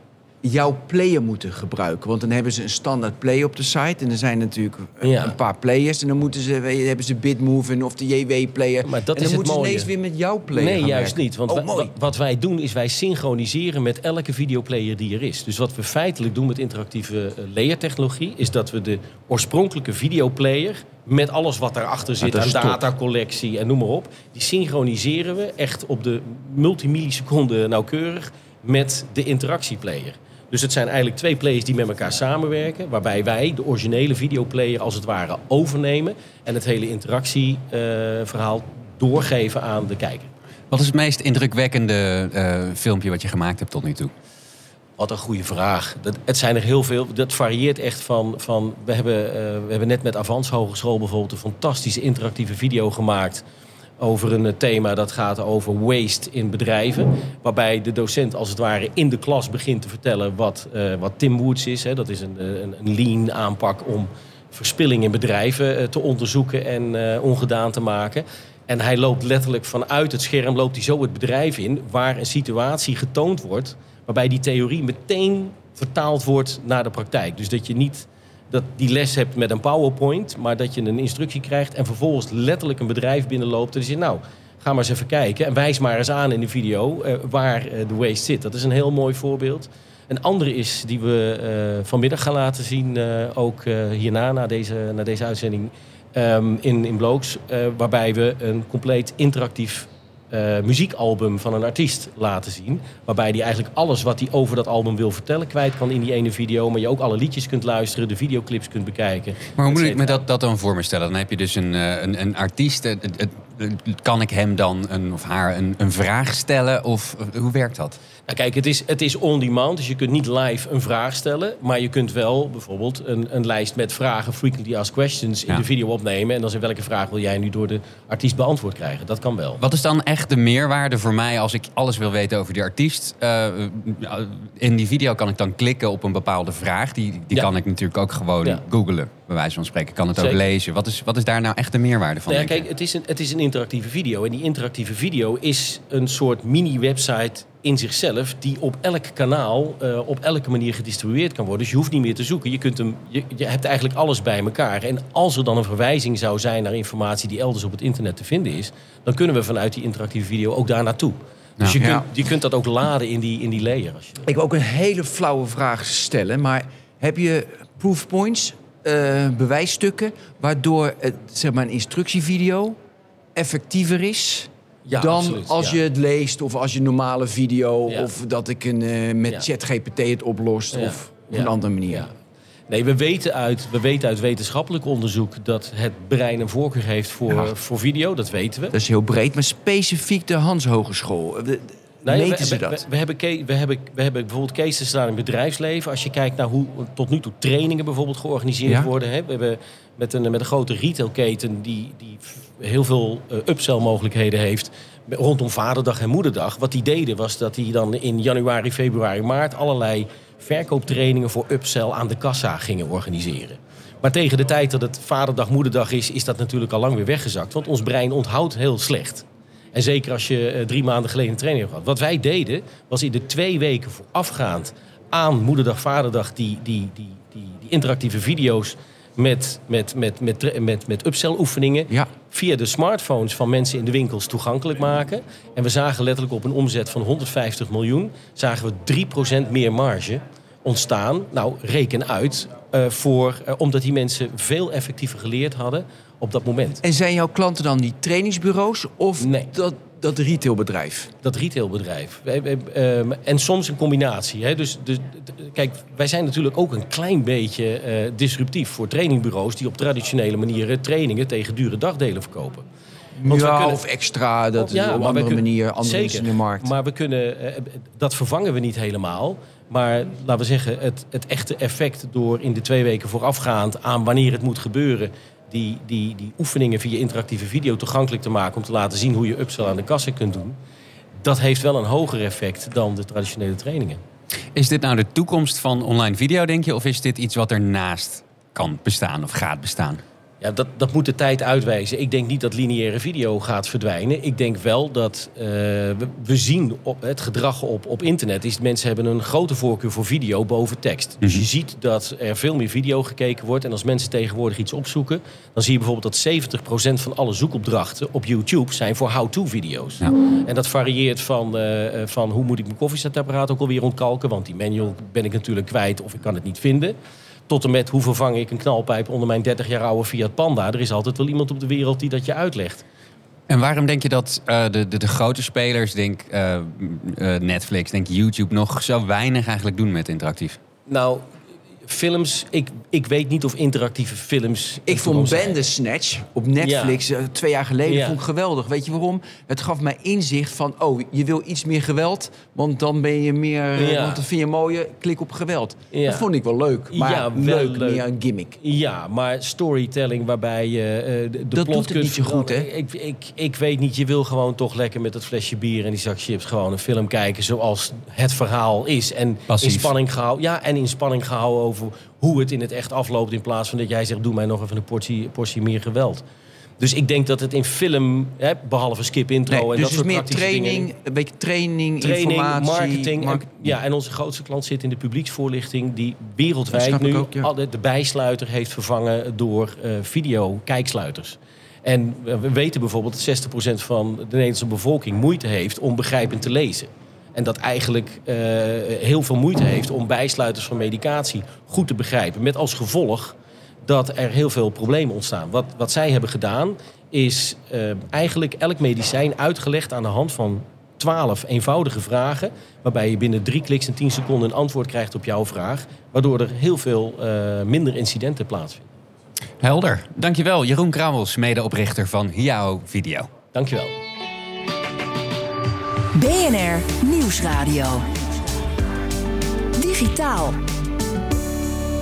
jouw player moeten gebruiken. Want dan hebben ze een standaard player op de site. En er zijn natuurlijk Ja. een paar players. En dan moeten ze, hebben ze Bitmove of de JW-player. Maar dat en is dan het moeten ze mooie. ineens weer met jouw player Nee, juist werken. niet. Want oh, wa- wat wij doen is wij synchroniseren met elke videoplayer die er is. Dus wat we feitelijk doen met interactieve eh, layer-technologie... is dat we de oorspronkelijke videoplayer... met alles wat daarachter zit aan is top. datacollectie en noem maar op... die synchroniseren we echt op de multimilliseconden nauwkeurig... met de interactieplayer. Dus het zijn eigenlijk twee players die met elkaar samenwerken... waarbij wij de originele videoplayer als het ware overnemen... en het hele interactieverhaal doorgeven aan de kijker. Wat is het meest indrukwekkende eh, filmpje wat je gemaakt hebt tot nu toe? Wat een goede vraag. Dat, het zijn er heel veel. Dat varieert echt van. van we, hebben, eh, we hebben net met Avans Hogeschool bijvoorbeeld een fantastische interactieve video gemaakt. Over een eh, thema dat gaat over waste in bedrijven. Waarbij de docent als het ware in de klas begint te vertellen wat, eh, wat Tim Woods is. Hè. Dat is een, eh, een, een lean aanpak om verspilling in bedrijven te onderzoeken en ongedaan te maken. En hij loopt letterlijk vanuit het scherm, loopt hij zo het bedrijf in, waar een situatie getoond wordt, waarbij die theorie meteen vertaald wordt naar de praktijk. Dus dat je niet dat die les hebt met een PowerPoint, maar dat je een instructie krijgt en vervolgens letterlijk een bedrijf binnenloopt en die zegt, nou, ga maar eens even kijken en wijs maar eens aan in de video eh, waar eh, de waste zit. Dat is een heel mooi voorbeeld. Een andere is die we eh, vanmiddag gaan laten zien, ook hierna, na deze, na deze uitzending, ehm, in, in Blokes, waarbij we een compleet interactief eh, muziekalbum van een artiest laten zien. Waarbij die eigenlijk alles wat hij over dat album wil vertellen kwijt kan in die ene video. Maar je ook alle liedjes kunt luisteren, de videoclips kunt bekijken. Maar hoe moet et ik me dat, dat dan voor me stellen? Dan heb je dus een, eh, een, een artiest. Het- het- het- kan ik hem dan een, of haar een, een vraag stellen? Of eh, hoe werkt dat? Nou, kijk, het is, het is on demand, dus je kunt niet live een vraag stellen. Maar je kunt wel bijvoorbeeld een, een lijst met vragen, frequently asked questions, in Ja. de video opnemen. En dan zeggen welke vraag wil jij nu door de artiest beantwoord krijgen. Dat kan wel. Wat is dan echt de meerwaarde voor mij als ik alles wil weten over die artiest? Eh, in die video kan ik dan klikken op een bepaalde vraag. Die, die Ja. kan ik natuurlijk ook gewoon Ja. googlen, bij wijze van spreken. Ik kan het ook lezen. Wat is, wat is daar nou echt de meerwaarde van? Nou ja, kijk, het is, een, het is een interactieve video. En die interactieve video is een soort mini-website in zichzelf... die op elk kanaal eh, op elke manier gedistribueerd kan worden. Dus je hoeft niet meer te zoeken. Je, kunt hem, je, je hebt eigenlijk alles bij elkaar. En als er dan een verwijzing zou zijn naar informatie... die elders op het internet te vinden is... dan kunnen we vanuit die interactieve video ook daar naartoe. Dus je, Ja. kunt, je kunt dat ook laden in die, in die layer. Als je Ik wil ook een hele flauwe vraag stellen, maar heb je proofpoints, eh bewijsstukken, waardoor het, zeg maar een instructievideo effectiever is Ja, dan absoluut, als ja. je het leest of als je een normale video Ja. of dat ik een, eh, met. ChatGPT het oplost of op een andere manier. Nee, we weten, uit, we weten uit wetenschappelijk onderzoek dat het brein een voorkeur heeft voor, voor video. Dat weten we. Dat is heel breed, maar specifiek de Hans Hogeschool. Nee, meten we, ze dat? We, we hebben, we, hebben, we hebben bijvoorbeeld cases gedaan in het bedrijfsleven. Als je kijkt naar hoe tot nu toe trainingen bijvoorbeeld georganiseerd Ja. worden. Hè. We hebben met een, met een grote retailketen die, die heel veel uh, upsell mogelijkheden heeft. Rondom Vaderdag en Moederdag. Wat die deden was dat die dan in januari, februari, maart allerlei verkooptrainingen voor upsell aan de kassa gingen organiseren. Maar tegen de tijd dat het Vaderdag, Moederdag is, is dat natuurlijk al lang weer weggezakt. Want ons brein onthoudt heel slecht. En zeker als je eh, drie maanden geleden een training gehad. Wat wij deden, was in de twee weken voorafgaand aan Moederdag, Vaderdag... die, die, die, die, die interactieve video's met, met, met, met, met, met upsell oefeningen... Ja. via de smartphones van mensen in de winkels toegankelijk maken. En we zagen letterlijk op een omzet van 150 miljoen... zagen we 3% meer marge ontstaan. Nou, reken uit. eh, voor, eh, omdat die mensen veel effectiever geleerd hadden op dat moment. En zijn jouw klanten dan die trainingsbureaus of Nee. dat, dat retailbedrijf? dat retailbedrijf. Ehm, en soms een combinatie. Hè? Dus, dus, kijk, wij zijn natuurlijk ook een klein beetje eh, disruptief voor trainingbureaus die op traditionele manieren trainingen tegen dure dagdelen verkopen. Want we ja, kunnen- of extra, dat Ja, op een andere kunnen- manier, anders Zeker. in de markt. Maar we kunnen, eh, dat vervangen we niet helemaal. Maar laten we zeggen, het, het echte effect door in de twee weken voorafgaand aan wanneer het moet gebeuren, die, die, die oefeningen via interactieve video toegankelijk te maken om te laten zien hoe je upsell aan de kassen kunt doen. Dat heeft wel een hoger effect dan de traditionele trainingen. Is dit nou de toekomst van online video, denk je? Of is dit iets wat ernaast kan bestaan of gaat bestaan? Ja, dat, dat moet de tijd uitwijzen. Ik denk niet dat lineaire video gaat verdwijnen. Ik denk wel dat eh, we, we zien op het gedrag op, op internet is mensen hebben een grote voorkeur voor video boven tekst. Dus je ziet dat er veel meer video gekeken wordt. En als mensen tegenwoordig iets opzoeken, dan zie je bijvoorbeeld dat 70% van alle zoekopdrachten op YouTube zijn voor how-to video's. Ja. En dat varieert van, eh, eh, van hoe moet ik mijn koffiezetapparaat ook alweer ontkalken, want die manual ben ik natuurlijk kwijt of ik kan het niet vinden. Tot en met hoe vervang ik een knalpijp onder mijn 30 jaar oude Fiat Panda. Er is altijd wel iemand op de wereld die dat je uitlegt. En waarom denk je dat eh, de, de, de grote spelers, denk eh, eh, Netflix, denk YouTube, nog zo weinig eigenlijk doen met interactief? Nou, films, ik, ik weet niet of interactieve films... Ik vond. Bandersnatch op Netflix eh, twee jaar geleden Ja. vond ik geweldig. Weet je waarom? Het gaf mij inzicht van, oh, je wil iets meer geweld, want dan ben je meer, Ja. want dan vind je mooier, klik op geweld. Ja. Dat vond ik wel leuk, maar Ja, wel leuk, leuk. meer een gimmick. Ja, maar storytelling waarbij je eh, de, de Dat plot doet het kunt niet zo goed, hè? Ik, ik, ik weet niet, je wil gewoon toch lekker met dat flesje bier en die zak chips gewoon een film kijken zoals het verhaal is. En Passief. in spanning gehouden. Ja, en in spanning gehouden over hoe het in het echt afloopt. In plaats van dat jij zegt, doe mij nog even een portie, portie meer geweld. Dus ik denk dat het in film, hè, behalve skip intro Nee, en dus dat soort meer dingen- training, een beetje training, training, informatie. marketing. mark- en, ja, en onze grootste klant zit in de publieksvoorlichting... die wereldwijd nu ook, ja. de bijsluiter heeft vervangen door eh video-kijksluiters. En we we weten bijvoorbeeld dat 60% van de Nederlandse bevolking moeite heeft om begrijpend te lezen. En dat eigenlijk eh, heel veel moeite heeft om bijsluiters van medicatie goed te begrijpen. Met als gevolg dat er heel veel problemen ontstaan. Wat, wat zij hebben gedaan is eh, eigenlijk elk medicijn uitgelegd aan de hand van 12 eenvoudige vragen. Waarbij je binnen drie kliks en 10 seconden een antwoord krijgt op jouw vraag. Waardoor er heel veel eh, minder incidenten plaatsvinden. Helder. Dankjewel, Jeroen Kramels, medeoprichter van Hiao Video. Dankjewel. BNR Nieuwsradio. Digitaal.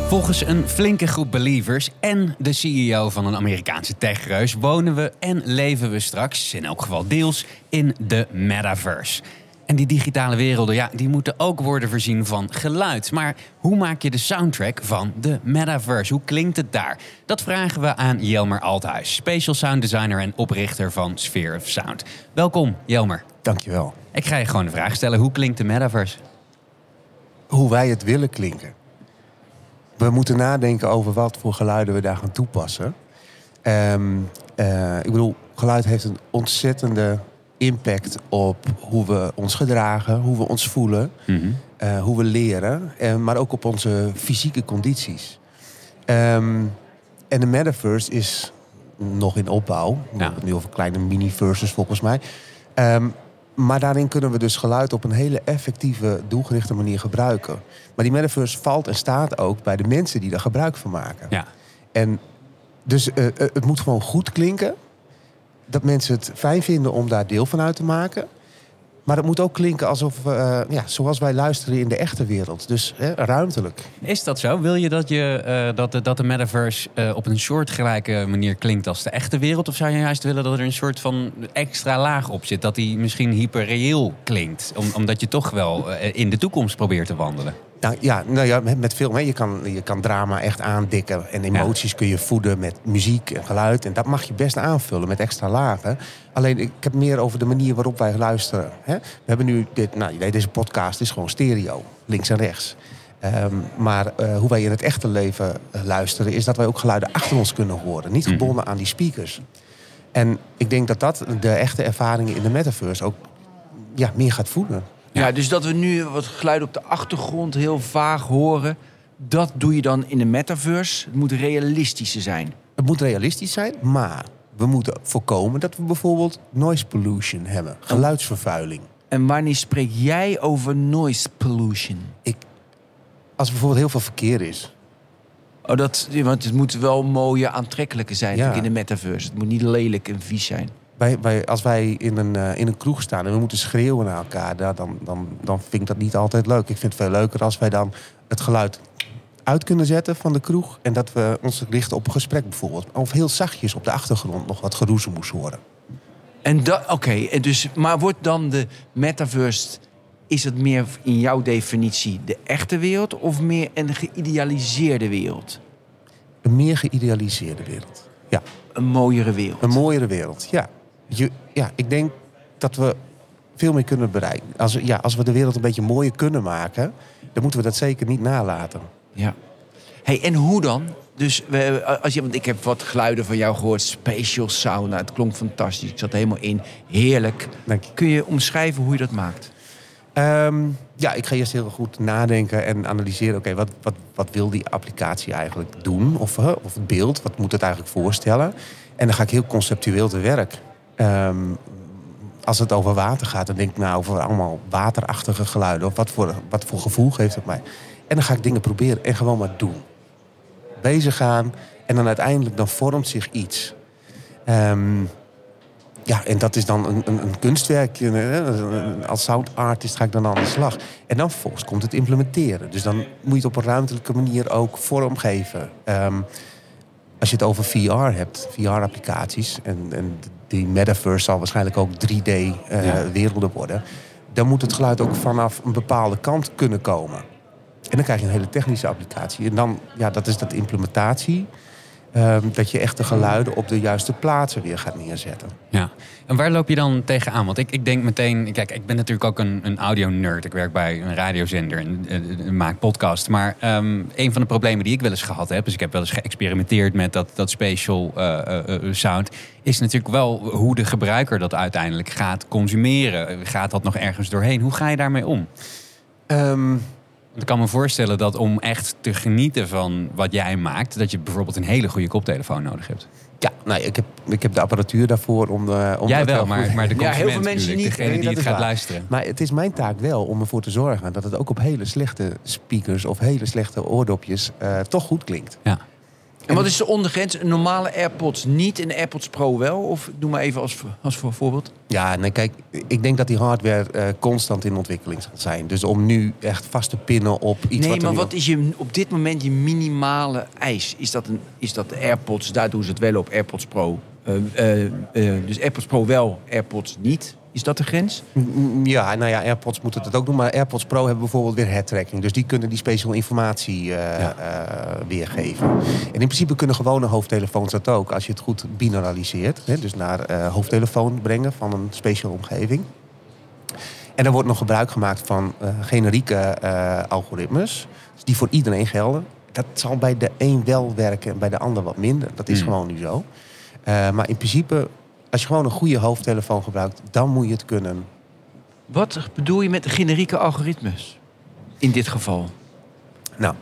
Volgens een flinke groep believers en de CEO van een Amerikaanse techreus wonen we en leven we straks, in elk geval deels, in de metaverse. En die digitale werelden, ja, die moeten ook worden voorzien van geluid. Maar hoe maak je de soundtrack van de metaverse? Hoe klinkt het daar? Dat vragen we aan Jelmer Althuis, special sound designer en oprichter van Sphere of Sound. Welkom, Jelmer. Dankjewel. Ik ga je gewoon de vraag stellen, hoe klinkt de metaverse? Hoe wij het willen klinken. We moeten nadenken over wat voor geluiden we daar gaan toepassen. Ehm, eh, ik bedoel, geluid heeft een ontzettende impact op hoe we ons gedragen, hoe we ons voelen, eh, hoe we leren, eh, maar ook op onze fysieke condities. Ehm, en de metaverse is nog in opbouw. We Ja. hebben nu over kleine mini-verses volgens mij. Ehm, maar daarin kunnen we dus geluid op een hele effectieve, doelgerichte manier gebruiken. Maar die metaverse valt en staat ook bij de mensen die daar gebruik van maken. Ja. En dus eh, het moet gewoon goed klinken. Dat mensen het fijn vinden om daar deel van uit te maken. Maar het moet ook klinken alsof, eh, ja, zoals wij luisteren in de echte wereld. Dus hè, ruimtelijk. Is dat zo? Wil je dat, je, eh, dat, de, dat de metaverse eh, op een soortgelijke manier klinkt als de echte wereld? Of zou je juist willen dat er een soort van extra laag op zit? Dat die misschien hyperreëel klinkt? Om, omdat je toch wel in de toekomst probeert te wandelen. Nou ja, nou ja met, film, hè, je, kan, je kan drama echt aandikken. En emoties kun je voeden met muziek en geluid. En dat mag je best aanvullen met extra lagen. Alleen ik heb meer over de manier waarop wij luisteren. Hè. We hebben nu dit, nou, deze podcast is gewoon stereo, links en rechts. Ehm, maar eh, hoe wij in het echte leven eh, luisteren, is dat wij ook geluiden achter ons kunnen horen. Niet gebonden aan die speakers. En ik denk dat dat de echte ervaringen in de metaverse ook ja, meer gaat voeden. Ja. dus dat we nu wat geluid op de achtergrond heel vaag horen. Dat doe je dan in de metaverse. Het moet realistischer zijn. Het moet realistisch zijn, maar we moeten voorkomen dat we bijvoorbeeld noise pollution hebben. Geluidsvervuiling. En wanneer spreek jij over noise pollution? Ik, als er bijvoorbeeld heel veel verkeer is. Oh, dat, want het moet wel mooie, aantrekkelijke zijn Ja. in de metaverse. Het moet niet lelijk en vies zijn. Wij, wij, als wij in een, eh, in een kroeg staan en we moeten schreeuwen naar elkaar, dan, dan, dan vind ik dat niet altijd leuk. Ik vind het veel leuker als wij dan het geluid uit kunnen zetten van de kroeg. En dat we ons richten op een gesprek bijvoorbeeld. Of heel zachtjes op de achtergrond nog wat geroezemoes horen. En dat, oké, en dus, maar wordt dan de metaverse, is het meer in jouw definitie de echte wereld of meer een geïdealiseerde wereld? Een meer geïdealiseerde wereld. Ja, Een mooiere wereld. een mooiere wereld. Ja. Je, ja, ik denk dat we veel meer kunnen bereiken. Als, we- ja, als we de wereld een beetje mooier kunnen maken, dan moeten we dat zeker niet nalaten. Ja. Hey, en hoe dan? Dus we, als je, want ik heb wat geluiden van jou gehoord. Spatial sound. Nou, het klonk fantastisch. Ik zat er helemaal in. Heerlijk. Dank je. Kun je omschrijven hoe je dat maakt? Ehm, ja, ik ga eerst heel goed nadenken en analyseren. Oké, wat, wat, wat wil die applicatie eigenlijk doen? Of, of het beeld, wat moet het eigenlijk voorstellen? En dan ga ik heel conceptueel te werk. Ehm, als het over water gaat, dan denk ik nou over allemaal waterachtige geluiden. Of wat voor, wat voor gevoel geeft het mij? En dan ga ik dingen proberen en gewoon maar doen. Bezig gaan en dan uiteindelijk dan vormt zich iets. Ehm, ja, en dat is dan een, een, een kunstwerkje. Als sound artist ga ik dan aan de slag. En dan vervolgens komt het implementeren. Dus dan moet je het op een ruimtelijke manier ook vormgeven. Ehm, als je het over VR hebt, VR-applicaties... En, en die metaverse zal waarschijnlijk ook 3D-werelden worden... dan moet het geluid ook vanaf een bepaalde kant kunnen komen. En dan krijg je een hele technische applicatie. En dan, ja, dat is dat implementatie. Ehm, dat je echt de geluiden op de juiste plaatsen weer gaat neerzetten. Ja. En waar loop je dan tegenaan? Want ik, ik denk meteen, kijk, ik ben natuurlijk ook een, een audio-nerd. Ik werk bij een radiozender en maak podcast. Maar ehm, een van de problemen die ik wel eens gehad heb, dus ik heb wel eens geëxperimenteerd met dat, dat spatial eh, eh, eh, sound, is natuurlijk wel hoe de gebruiker dat uiteindelijk gaat consumeren. Gaat dat nog ergens doorheen? Hoe ga je daarmee om? Ehm, ik kan me voorstellen dat om echt te genieten van wat jij maakt, dat je bijvoorbeeld een hele goede koptelefoon nodig hebt. ja, nou, ik, heb, ik heb de apparatuur daarvoor om, de, om jij wel, maar, maar de Ja, heel consument veel mensen niet. degene Nee, die dat het gaat waar. luisteren. Maar het is mijn taak wel om ervoor te zorgen dat het ook op hele slechte speakers of hele slechte oordopjes eh, toch goed klinkt. Ja. En wat is de ondergrens? Een normale AirPods niet en de AirPods Pro wel? Of doe maar even als, als voor voorbeeld. Ja, nee, kijk, ik denk dat die hardware eh, constant in ontwikkeling zal zijn. Dus om nu echt vast te pinnen op iets nee, wat maar wat is je, op dit moment je minimale eis? Is dat, een, is dat de AirPods, daar doen ze het wel op, AirPods Pro. Eh, eh, eh, dus AirPods Pro wel, AirPods niet. Is dat de grens? Mm, Ja, nou ja, AirPods moeten het ook doen. Maar AirPods Pro hebben bijvoorbeeld weer headtracking. Dus die kunnen die special informatie weergeven. En in principe kunnen gewone hoofdtelefoons dat ook. Als je het goed binauraliseert. Hè, dus naar hoofdtelefoon brengen van een special omgeving. En er wordt nog gebruik gemaakt van generieke algoritmes. Dus die voor iedereen gelden. Dat zal bij de een wel werken en bij de ander wat minder. Dat is Hmm. gewoon nu zo. Eh, maar in principe, als je gewoon een goede hoofdtelefoon gebruikt... dan moet je het kunnen Wat bedoel je met generieke algoritmes? In dit geval. Nou,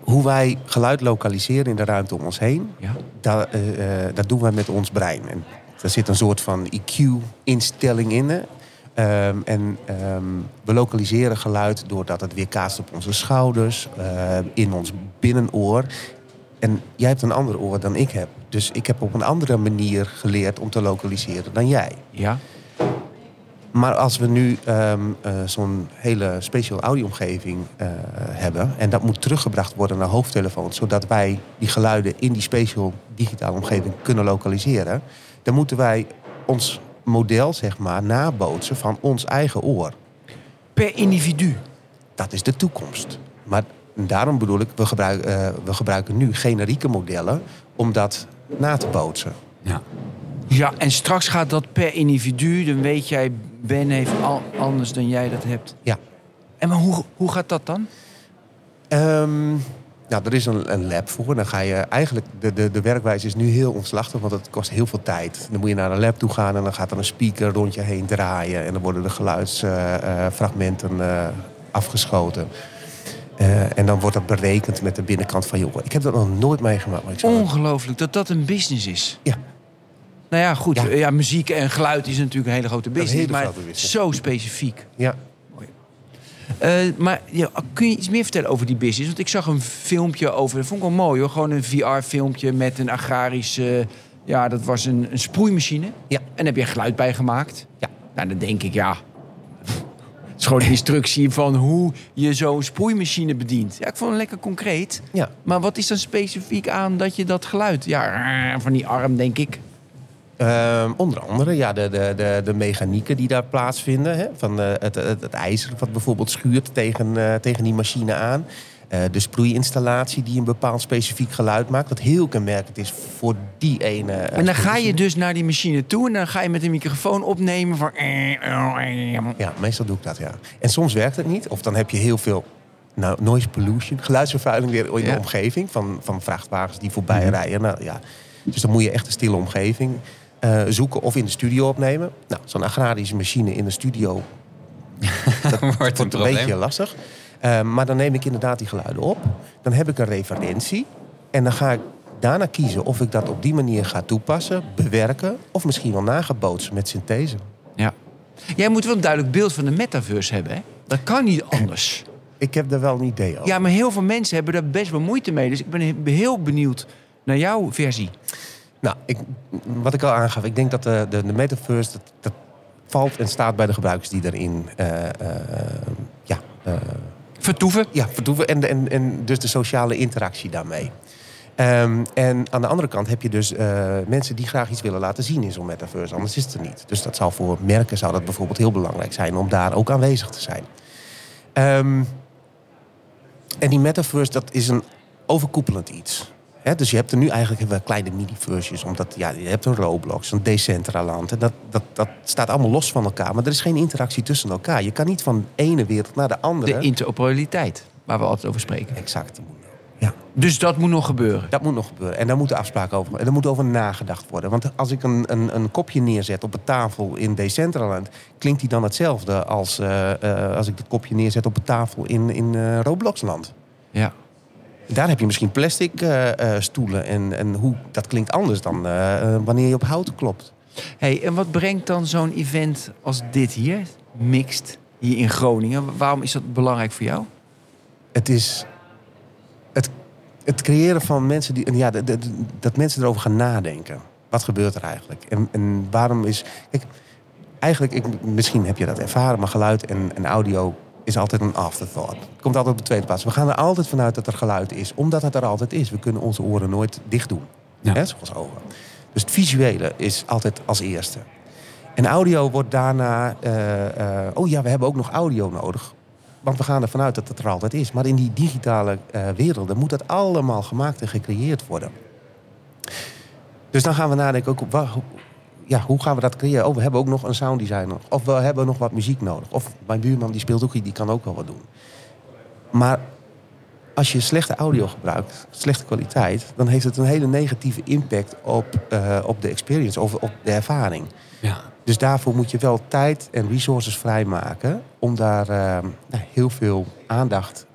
hoe wij geluid lokaliseren in de ruimte om ons heen, Ja. dat, eh, eh, dat doen wij met ons brein. En daar zit een soort van EQ-instelling in. Ehm, en ehm, we lokaliseren geluid doordat het weerkaatst op onze schouders, in ons binnenoor. En jij hebt een ander oor dan ik heb. Dus ik heb op een andere manier geleerd om te lokaliseren dan jij. Ja. Maar als we nu ehm, eh, zo'n hele special audioomgeving eh, hebben... en dat moet teruggebracht worden naar hoofdtelefoons... zodat wij die geluiden in die special digitale omgeving kunnen lokaliseren... dan moeten wij ons model, zeg maar, nabootsen van ons eigen oor. Per individu. Dat is de toekomst. Maar daarom bedoel ik, we, gebruik, eh, we gebruiken nu generieke modellen... om dat na te bootsen. Ja. Ja, en straks gaat dat per individu. Dan weet jij, Ben heeft al anders dan jij dat hebt. Ja. En maar hoe, hoe gaat dat dan? Ehm, nou, er is een, een lab voor. Dan ga je eigenlijk, de, de, de werkwijze is nu heel omslachtig, want het kost heel veel tijd. Dan moet je naar een lab toe gaan en dan gaat er een speaker rond je heen draaien. En dan worden de geluidsfragmenten eh, afgeschoten. Eh, en dan wordt dat berekend met de binnenkant van je oor. Ik heb dat nog nooit meegemaakt. Maar ik Ongelooflijk dat dat een business is. Ja. Nou ja, goed. Ja. Ja. muziek en geluid is natuurlijk een hele grote business. hele maar grote business. zo specifiek. ja. Eh, maar ja, kun je iets meer vertellen over die business? Want ik zag een filmpje over, dat vond ik wel mooi hoor. Gewoon een VR-filmpje met een agrarische, ja, dat was een, een sproeimachine. Ja. En daar heb je geluid bij gemaakt. Ja. Nou, dan denk ik, ja. Is gewoon een instructie van hoe je zo'n sproeimachine bedient. Ja, ik vond het lekker concreet. ja. Maar wat is dan specifiek aan dat je dat geluid... Ja, van die arm, denk ik. Ehm, onder andere ja, de, de, de, de mechanieken die daar plaatsvinden. Hè? Van, eh, het, het, het ijzer wat bijvoorbeeld schuurt tegen, eh, tegen die machine aan. Eh, de sproeiinstallatie die een bepaald specifiek geluid maakt. Dat heel kenmerkend is voor die ene. eh, En dan ga je dus naar die machine toe... en dan ga je met een microfoon opnemen van... Ja, meestal doe ik dat, ja. En soms werkt het niet. Of dan heb je heel veel nou, noise pollution, geluidsvervuiling weer in de Ja. omgeving. Van, van vrachtwagens die voorbij rijden. Nou, ja. Dus dan moet je echt een stille omgeving eh, zoeken of in de studio opnemen. Nou, zo'n agrarische machine in de studio Wordt een wordt een beetje lastig. Eh, maar dan neem ik inderdaad die geluiden op. Dan heb ik een referentie. En dan ga ik daarna kiezen of ik dat op die manier ga toepassen, bewerken... of misschien wel nagebootsen met synthese. Ja. Jij moet wel een duidelijk beeld van de metaverse hebben, hè? Dat kan niet anders. Ik heb daar wel een idee over. Ja, maar heel veel mensen hebben daar best wel moeite mee. Dus ik ben he- heel benieuwd naar jouw versie. Nou, ik, wat ik al aangaf, ik denk dat de, de, de metaverse... Dat, dat valt en staat bij de gebruikers die daarin eh, eh, ja, Vertoeven. ja, vertoeven. En, en, dus de sociale interactie daarmee. Ehm, en aan de andere kant heb je dus eh, mensen die graag iets willen laten zien in zo'n metaverse. Anders is het er niet. Dus dat zal voor merken zou dat bijvoorbeeld heel belangrijk zijn om daar ook aanwezig te zijn. Ehm, en die metaverse, dat is een overkoepelend iets. Hè, dus je hebt er nu eigenlijk wel kleine mini-versies. Omdat ja, je hebt een Roblox, een Decentraland. En dat, dat, dat staat allemaal los van elkaar. Maar er is geen interactie tussen elkaar. Je kan niet van de ene wereld naar de andere. De interoperabiliteit, waar we altijd over spreken. exact. Dus dat moet nog gebeuren. Dat moet nog gebeuren. En daar moeten afspraken over En daar moet over nagedacht worden. Want als ik een, een, een kopje neerzet op een tafel in Decentraland... klinkt die dan hetzelfde als eh, eh, als ik dat kopje neerzet op een tafel in, in eh, Robloxland. Ja. Daar heb je misschien plastic eh, eh, stoelen. En, en hoe, dat klinkt anders dan eh, wanneer je op hout klopt. Hey, en wat brengt dan zo'n event als dit hier, mixed, hier in Groningen? Waarom is dat belangrijk voor jou? Het is het, het creëren van mensen die. Ja, de- dat mensen erover gaan nadenken. Wat gebeurt er eigenlijk? En, en waarom is. Kijk, eigenlijk, ik, misschien heb je dat ervaren, maar geluid en, en audio is altijd een afterthought. Het komt altijd op de tweede plaats. We gaan er altijd vanuit dat er geluid is, omdat het er altijd is. We kunnen onze oren nooit dicht doen, Ja. hè, zoals ogen. Dus het visuele is altijd als eerste. En audio wordt daarna. eh, eh, oh ja, we hebben ook nog audio nodig. Want we gaan ervan uit dat het er altijd is. Maar in die digitale eh, werelden moet dat allemaal gemaakt en gecreëerd worden. Dus dan gaan we nadenken, ook, hoe- ja, hoe gaan we dat creëren? Oh, we hebben ook nog een sounddesigner. Of we hebben nog wat muziek nodig. Of mijn buurman die speelt ook, die kan ook wel wat doen. Maar als je slechte audio gebruikt, slechte kwaliteit... dan heeft het een hele negatieve impact op, eh, op de experience, of op de ervaring. Ja. Dus daarvoor moet je wel tijd en resources vrijmaken... om daar eh, nou, heel veel aandacht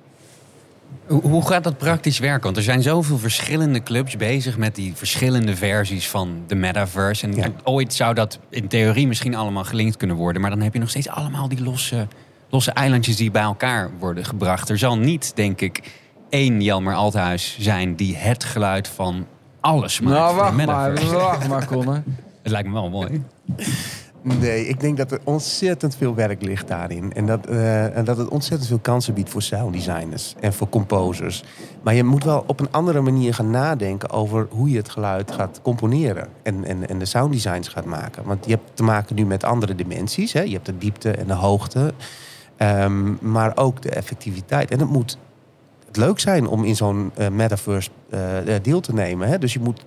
Hoe, gaat dat praktisch werken? Want er zijn zoveel verschillende clubs bezig met die verschillende versies van de metaverse. En Ja. ooit zou dat in theorie misschien allemaal gelinkt kunnen worden. Maar dan heb je nog steeds allemaal die losse, losse eilandjes die bij elkaar worden gebracht. Er zal niet, denk ik, één Jelmer Althuis zijn die het geluid van alles maakt. Nou, wacht maar, wacht maar, Conor. Het lijkt me wel mooi. Nee, ik denk dat er ontzettend veel werk ligt daarin. En dat, eh, en dat het ontzettend veel kansen biedt voor sounddesigners en voor composers. Maar je moet wel op een andere manier gaan nadenken over hoe je het geluid gaat componeren. En, en, en de sounddesigns gaat maken. Want je hebt te maken nu met andere dimensies. Hè? Je hebt de diepte en de hoogte. Ehm, maar ook de effectiviteit. En het moet leuk zijn om in zo'n eh, metaverse eh, deel te nemen. Hè? Dus je moet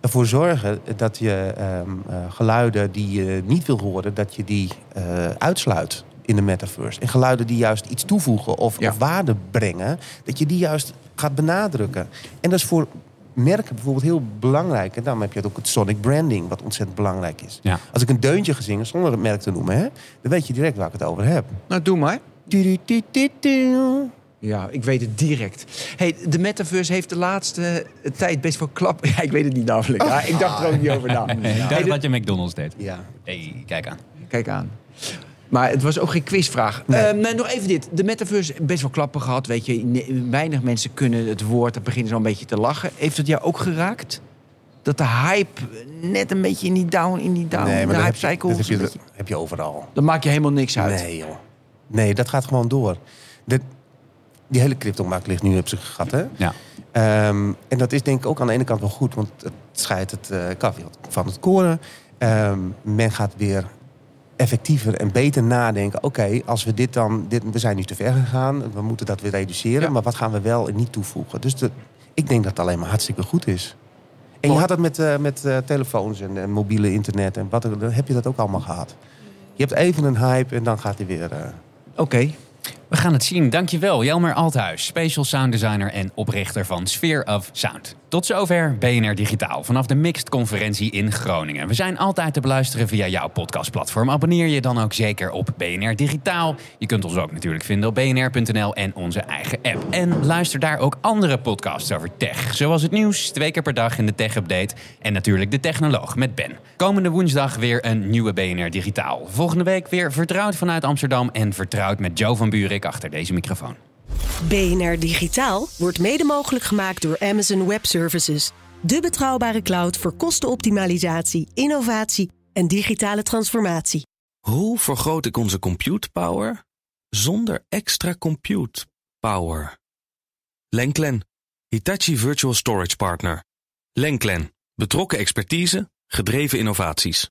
ervoor zorgen dat je ehm, eh, geluiden die je niet wil horen, dat je die eh, uitsluit in de metaverse. En geluiden die juist iets toevoegen of, Ja. of waarde brengen, dat je die juist gaat benadrukken. En dat is voor merken bijvoorbeeld heel belangrijk. En daarom heb je ook het sonic branding, wat ontzettend belangrijk is. Ja. Als ik een deuntje ga zingen, zonder het merk te noemen, hè, dan weet je direct waar ik het over heb. Nou, doe maar. Ja, ik weet het direct. Hey, de metaverse heeft de laatste tijd best wel klap. Ja, ik weet het niet namelijk. Ja, ik dacht er ook niet over na. Ik Hey, dacht de- dat je McDonald's deed. Ja. hey, kijk aan. Kijk aan. Maar het was ook geen quizvraag. Nee. Nee. nog even dit. De metaverse heeft best wel klappen gehad. Weet je, weinig mensen kunnen het woord. Dan beginnen ze al een beetje te lachen. Heeft het jou ook geraakt? Dat de hype net een beetje in die down, in die down, Nee, de maar dat hype cycle. dat heb, je, beetje- heb je overal. Dan maak je helemaal niks uit. Nee, joh. Nee, dat gaat gewoon door. De, die hele cryptomarkt ligt nu op zijn gat, hè? Ja. Ehm, en dat is denk ik ook aan de ene kant wel goed, want het scheidt het kaf van het koren. Ehm, men gaat weer effectiever en beter nadenken. Oké, als we dit dan, dit, we zijn nu te ver gegaan, we moeten dat weer reduceren, Ja. maar wat gaan we wel en niet toevoegen? Dus de, ik denk dat het alleen maar hartstikke goed is. En je had dat met, eh, met eh, telefoons en, en mobiele internet en wat dan heb je dat ook allemaal gehad. Je hebt even een hype en dan gaat hij weer. Oké. We gaan het zien. Dankjewel, Jelmer Althuis, special sound designer en oprichter van Sphere of Sound. Tot zover BNR Digitaal vanaf de Mixed Conferentie in Groningen. We zijn altijd te beluisteren via jouw podcastplatform. Abonneer je dan ook zeker op BNR Digitaal. Je kunt ons ook natuurlijk vinden op bnr.nl en onze eigen app. En luister daar ook andere podcasts over tech. Zoals het nieuws, twee keer per dag in de Tech Update. En natuurlijk de Technoloog met Ben. Komende woensdag weer een nieuwe BNR Digitaal. Volgende week weer vertrouwd vanuit Amsterdam en vertrouwd met Joe van Buurik achter deze microfoon. BNR Digitaal wordt mede mogelijk gemaakt door Amazon Web Services. De betrouwbare cloud voor kostenoptimalisatie, innovatie en digitale transformatie. Hoe vergroot ik onze compute power zonder extra compute power? Lenklen, Hitachi Virtual Storage Partner. Lenklen, betrokken expertise, gedreven innovaties.